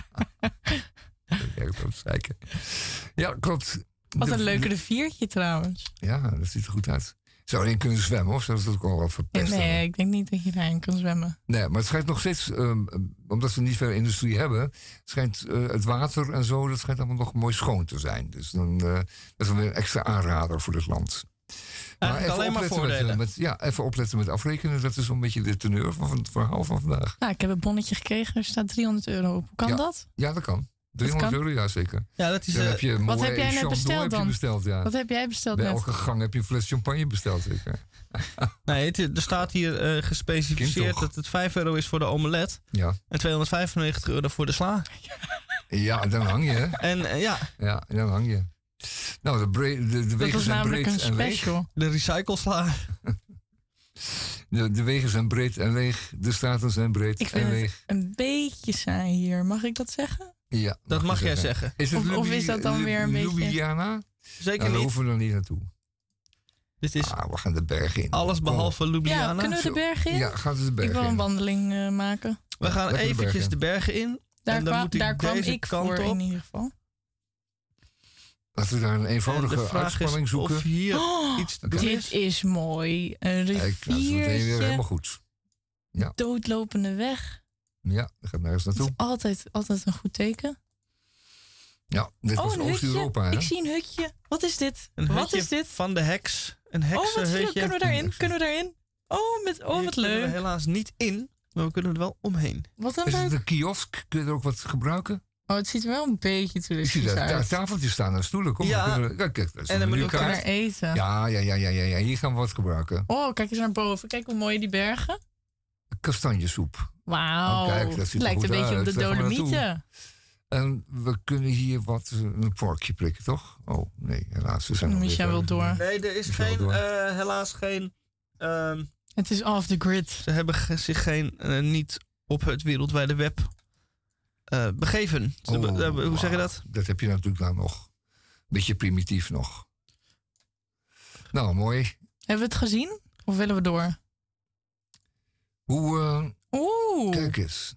Ja, klopt. Wat De- een leuk de- riviertje trouwens. Ja, dat ziet er goed uit. Zou erin kunnen zwemmen of zou dat ook al wat verpesten? Nee, ik denk niet dat je daarin kan zwemmen. Nee, maar het schijnt nog steeds, ehm, omdat we niet veel industrie hebben, schijnt eh, het water en zo, dat schijnt allemaal nog mooi schoon te zijn. Dus dan, eh, dat is dan weer een extra aanrader voor dit land. Alleen maar opletten met, voordelen. eh, met, ja, even opletten met afrekenen. Dat is een beetje de teneur van het verhaal van vandaag. Nou, ik heb een bonnetje gekregen. Er staat 300 euro op. Hoe kan Ja. dat? Ja, dat kan. 300 kan. euro, ja zeker. Ja, dat is, Dan eh, heb je wat heb jij net besteld heb je dan? besteld, ja. Wat heb jij besteld Bij net? elke gang heb je een fles champagne besteld, zeker. Nee, het, er staat hier eh, gespecificeerd dat het 5 euro is voor de omelet. Ja. En 295 euro voor de sla. Ja, dan hang je. hè. En eh, ja, Ja, dan hang je. Nou, de, bre- de, wegen zijn namelijk breed een en leeg. special. de recyclesla. De, de wegen zijn breed en leeg. De straten zijn breed Ik en leeg. het een beetje saai hier. Mag ik dat zeggen? Ja, Dat mag jij zeggen. Is het Of- is dat dan weer een beetje- Ljubljana? Zeker Nou, niet. hoeven we dan niet naartoe. Dit is Ah, we gaan de bergen in. alles behalve Ja, Ljubljana. kunnen we de bergen in? Ja, gaat de ik bergen wil een in. wandeling eh, maken. We gaan de eventjes bergen. de bergen in. Daar, en dan kwa- moet ik daar kwam deze ik kant voor op. in ieder geval. Laten we daar een En eenvoudige de uitspanning zoeken. of hier Oh, iets te Dit is. is mooi. Een Kijk, nou, dat is meteen weer helemaal riviertje. goed. Doodlopende weg. Ja, daar gaat nergens Dat is naartoe. altijd, altijd een goed teken. Ja, dit Oh, was. Oost-Europa, hè? Ik zie een hutje. Wat is dit? Een wat hutje is dit? van de heks. Een Oh, wat heksenhutje. leuk. Kunnen we daarin? Kunnen we daarin? Oh, met, oh wat kunnen we leuk. helaas niet in, maar we kunnen er wel omheen. Wat een Is het leuk. een kiosk? Kun je er ook wat gebruiken? Oh, het ziet er wel een beetje Ik zie toeristisch daar uit. tafeltjes staan en stoelen. Kom, Ja. we kunnen, kijk, kijk, dat is En een dan moet je We eten. Ja, ja, ja, ja, ja, ja, hier gaan we wat gebruiken. Oh, kijk eens naar boven. Kijk hoe mooi die bergen. Kastanjesoep. Wauw. Oh, kijk, dat ziet het lijkt een beetje op de. Dolomieten. En we kunnen hier wat, eh, een porkje prikken, toch? Oh, nee, helaas. Ze zijn Micha wil door. Nee, er is geen, door. eh, helaas geen... ehm, Het is off the grid. ze hebben zich geen, eh, niet op het wereldwijde web eh, begeven. Oh, hoe zeg je dat? Dat heb je natuurlijk nou nog. Beetje primitief nog. Nou, mooi. Hebben we het gezien? Of willen we door? Hoe, eh, Oeh, kijk eens.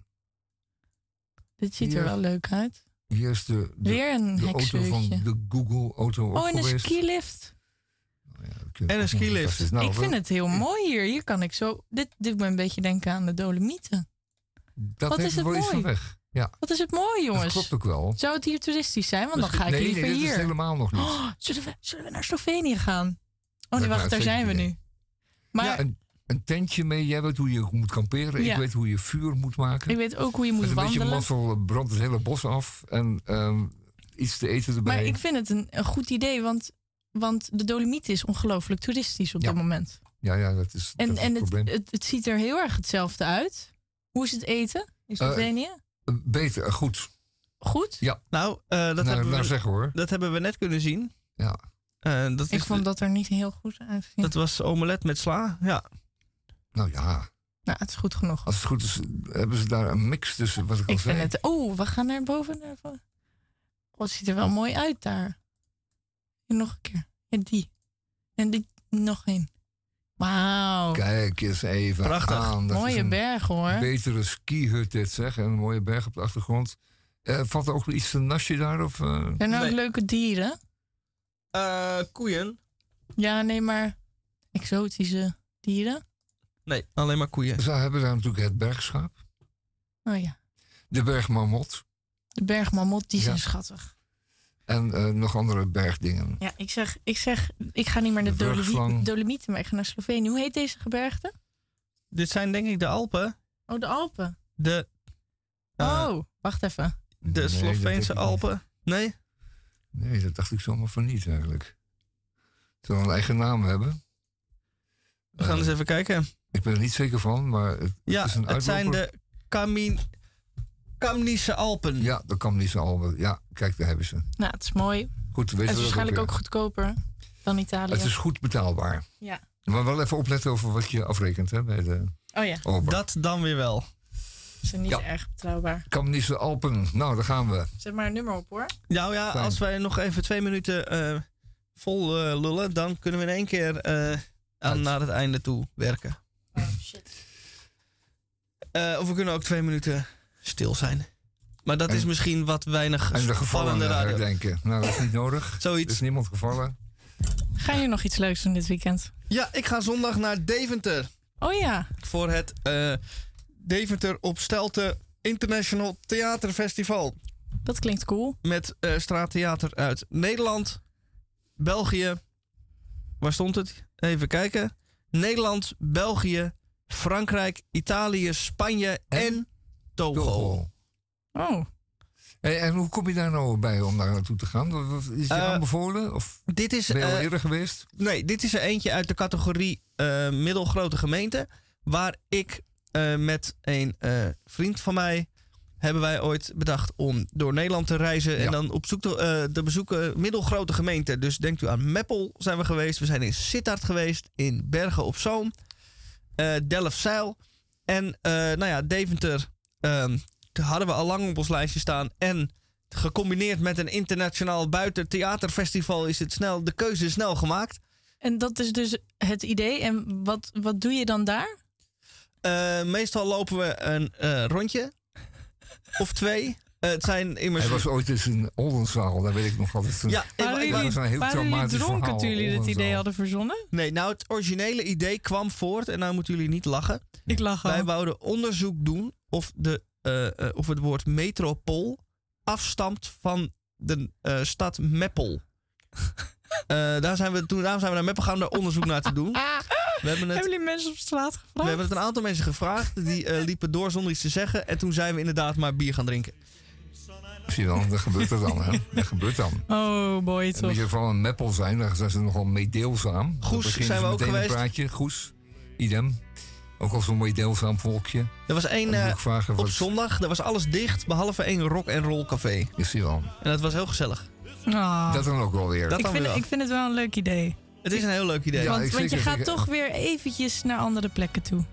dit ziet er wel leuk uit. Hier is de, de, Weer een de auto van de Google-auto Oh, en een geweest. skilift. En een skilift. Nou, ik vind het heel mooi hier. Hier kan ik zo... Dit doet me een beetje denken aan de Dolomieten. Dat Wat heeft is het wel iets van mooi. weg. Ja, Wat is het mooi, dat jongens. klopt ook wel. Zou het hier toeristisch zijn? Want dan ga ik nee, liever nee, dit hier. is helemaal nog niet. Oh, zullen, we, zullen we naar Slovenië gaan? Oh nee, me wacht, daar zijn we nu. Maar En een tentje mee. Jij weet hoe je moet kamperen. Ja. Ik weet hoe je vuur moet maken. Ik weet ook hoe je moet Met een beetje wandelen. mazzel brandt het hele bos af. En ehm, iets te eten erbij. Maar ik vind het een, een goed idee, want, want de Dolomiet is ongelooflijk toeristisch op Ja. dit moment. Ja, ja, dat is, dat En, is en het het, het, het ziet er heel erg hetzelfde uit. Hoe is het eten in Slovenië? Eh, beter, eh, goed. Goed? Ja. Nou, eh, dat, Nou, hebben nou we, zeggen, hoor. dat hebben we net kunnen zien. Ja. Eh, dat, Ik is vond de- dat er niet heel goed uitzien. dat was omelet met sla. Ja. Nou ja, Nou, het is goed genoeg. als het goed is, hebben ze daar een mix tussen wat ik al Ik zei. vind het... Oh, we gaan naar boven. Naar boven. Oh, het ziet er wel mooi uit daar. En nog een keer. En die. En die. Nog één. Wauw. Kijk eens even Prachtig. aan. Dat Mooie een berg hoor. Betere skihut dit zeg. En een mooie berg op de achtergrond. Eh, valt er ook iets te nasje daar? Of, eh? Zijn er ook Nee. leuke dieren? Eh, koeien? Ja, nee, maar exotische dieren? Nee, alleen maar koeien. Ze hebben daar natuurlijk het bergschaap. Oh ja. De bergmarmot. De bergmamot, die zijn Ja. schattig. En eh, nog andere bergdingen. Ja, ik zeg, ik zeg, ik ga niet meer naar De. Dolomieten, Dolomieten, maar ik ga naar Slovenië. Hoe heet deze gebergte? Dit zijn denk ik de Alpen. Oh, de Alpen. De, eh, oh, wacht even. de Nee, Sloveense. Alpen. Nee? Nee, dat dacht ik zomaar van niet eigenlijk. Terwijl we een eigen naam hebben. We gaan Eh, eens even kijken. Ik ben er niet zeker van, maar het, Ja, het is een het zijn de Kamin, Kamnische Alpen. Ja, dat kan niet zo al. Ja, kijk, daar hebben ze. Nou, het is mooi. Goed, Het weten is waarschijnlijk ook weer. goedkoper dan Italië. Het is goed betaalbaar. Ja. Maar wel even opletten over wat je afrekent hè, bij de Oh ja, Ober. Dat dan weer wel. ze zijn niet Ja. erg betrouwbaar. Kamnische Alpen. Nou, daar gaan we. Zet maar een nummer op hoor. Nou ja, Fijn. als wij nog even twee minuten eh, vol eh, lullen, dan kunnen we in één keer eh, aan, naar het einde toe werken. Shit. Eh, of we kunnen ook twee minuten stil zijn. Maar dat En- is misschien wat weinig En de gevallen radio. herdenken. Nou, dat is niet nodig. Er Zoiets. is niemand gevallen. Ga je nog iets leuks doen dit weekend? Ja, ik ga zondag naar Deventer. Oh ja. Voor het eh, Deventer op Stelte International Theaterfestival. Dat klinkt cool. Met eh, straattheater uit Nederland, België. Waar stond het? Even kijken. Nederland, België, Frankrijk, Italië, Spanje en, Togo. Togo. Oh. En hoe kom je daar nou bij om daar naartoe te gaan? Is je Eh, aanbevolen? Of Dit is, ben je al eh, eerder geweest? nee, dit is er eentje uit de categorie eh, middelgrote gemeente. Waar ik eh, met een eh, vriend van mij hebben wij ooit bedacht om door Nederland te reizen. En dan op zoek te, eh, te bezoeken middelgrote gemeenten. Dus denkt u aan Meppel zijn we geweest. We zijn in Sittard geweest. In Bergen op Zoom. Eh Delfzijl. En eh, nou ja, Deventer ehm, hadden we al lang op ons lijstje staan. En gecombineerd met een internationaal buitentheaterfestival is het snel, de keuze snel gemaakt. En dat is dus het idee. En wat, wat doe je dan daar? Eh, meestal lopen we een rondje of twee. Eh, het zijn immers. Hij was ooit eens in Oldenzaal, daar weet ik nog altijd. Een, Ja, Waren jullie, is een heel waren jullie traumatisch dronken verhaal, toen jullie dit Oldenzaal. idee hadden verzonnen? nee, nou, het originele idee kwam voort. En nou moeten jullie niet lachen. Ik lach al. Wij wouden onderzoek doen of, de, eh, eh, of het woord metropool afstamt van de eh, stad Meppel. Eh, daar zijn we, toen, daarom zijn we naar Meppel gaan om daar onderzoek naar te doen. We hebben het Hebben jullie mensen op straat gevraagd? We hebben het een aantal mensen gevraagd. Die eh, liepen door zonder iets te zeggen. En toen zijn we inderdaad maar bier gaan drinken. Zie je dan, dat gebeurt er dan. Hè? Dat gebeurt dan. Oh boy, toch. moet je vooral een meppel zijn, dan zijn ze nogal meedeelzaam. Goes zijn ze we ook meteen geweest. Een praatje. Goes, idem. Ook al zo'n meedeelzaam volkje. Er was één eh, op wat... zondag. Er was alles dicht. Behalve één rock en roll café. Je ziet wel. En dat was heel gezellig. Ah. Dat dan ook wel weer. Dat ik, vind, weer. ik vind het wel een leuk idee. Het is een heel leuk idee. Ja, want je gaat zeker. toch weer eventjes naar andere plekken toe.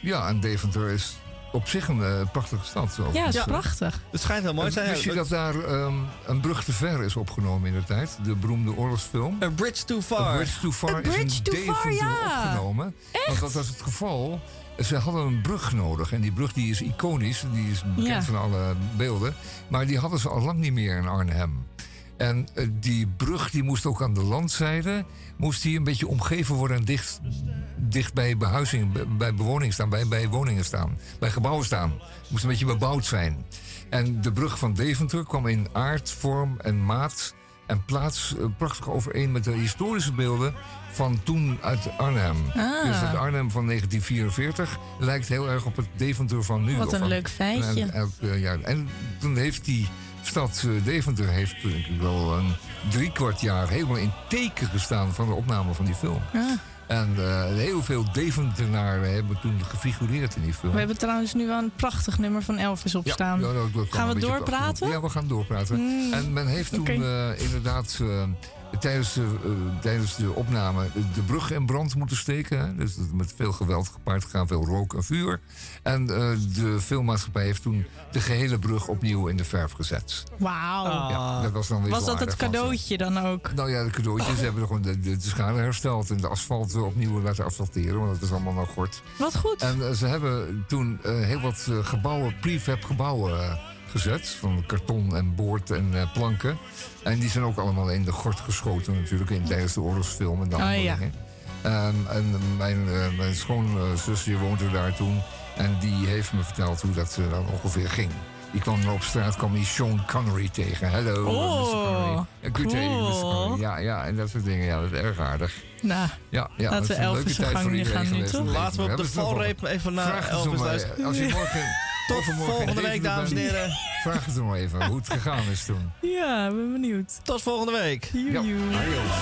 Ja, en Deventer is op zich een eh, prachtige stad. Zo. Ja, dat is Dus, eh, prachtig. Het schijnt heel mooi te zijn. Wist je dat daar ehm, een brug te ver is opgenomen in de tijd? De beroemde oorlogsfilm. A Bridge Too A Far. Bridge Too Far A is Bridge in Too Far, Deventer ja. opgenomen. Want dat was het geval. Ze hadden een brug nodig. En die brug die is iconisch. Die is bekend Ja. van alle beelden. Maar die hadden ze al lang niet meer in Arnhem. En eh, die brug die moest ook aan de landzijde... moest die een beetje omgeven worden en dicht, dicht bij behuizing, bij- bewoning staan, bij, bij woningen staan, bij gebouwen staan. Moest een beetje bebouwd zijn. En de brug van Deventer kwam in aard, vorm en maat En plaats eh, prachtig overeen met de historische beelden van toen uit Arnhem. Ah. Dus het Arnhem van 1944 lijkt heel erg op het Deventer van nu. Wat een leuk feitje. En, elk, eh, ja, en toen heeft die stad eh, Deventer heeft, denk ik wel een drie kwart jaar helemaal in teken gestaan van de opname van die film. Ah. En eh, heel veel Deventenaren hebben toen gefigureerd in die film. We hebben trouwens nu wel een prachtig nummer van Elvis op staan. Ja, Gaan we doorpraten? Ja, we gaan doorpraten. Mm, En men heeft toen eh, inderdaad eh, tijdens, de, eh, tijdens de opname de brug in brand moeten steken. Hè. Dus met veel geweld gepaard gegaan, veel rook en vuur. En eh, de filmmaatschappij heeft toen de gehele brug opnieuw in de verf gezet. Wauw. Ja, dat was dan weer Was dat het cadeautje dan ook? Nou ja, de cadeautjes ze hebben gewoon de, de, de schade hersteld en de asfalt eh, opnieuw laten asfalteren, want dat is allemaal nog gort. Wat goed. En ze hebben toen eh, heel wat gebouwen, prefab gebouwen gezet. Van karton en boord en eh, planken. En die zijn ook allemaal in de gort geschoten natuurlijk in, tijdens de oorlogsfilm en de Oh, ja. dingen. Ehm, en mijn, eh, mijn schoonzusje woonde daar toen. En die heeft me verteld hoe dat eh, dan ongeveer ging. Die kwam er op straat, kwam die Sean Connery tegen. Hallo, Oh, Mr. Connery. Eh, Good day, Mr. cool. Connery. Ja, ja, en dat soort dingen. Ja, dat is erg aardig. Nou, Ja, ja, Laten dat we is een leuke Elvis gang voor niet iedereen gaan nu, toch? Laten we op de valreep even naar Elvis eh, luisteren. Als je morgen... Tot volgende week, dames en heren. Vraag het maar even hoe het gegaan is toen. Ja, ik ben benieuwd. Tot volgende week. Joe, Ja, joe. adios.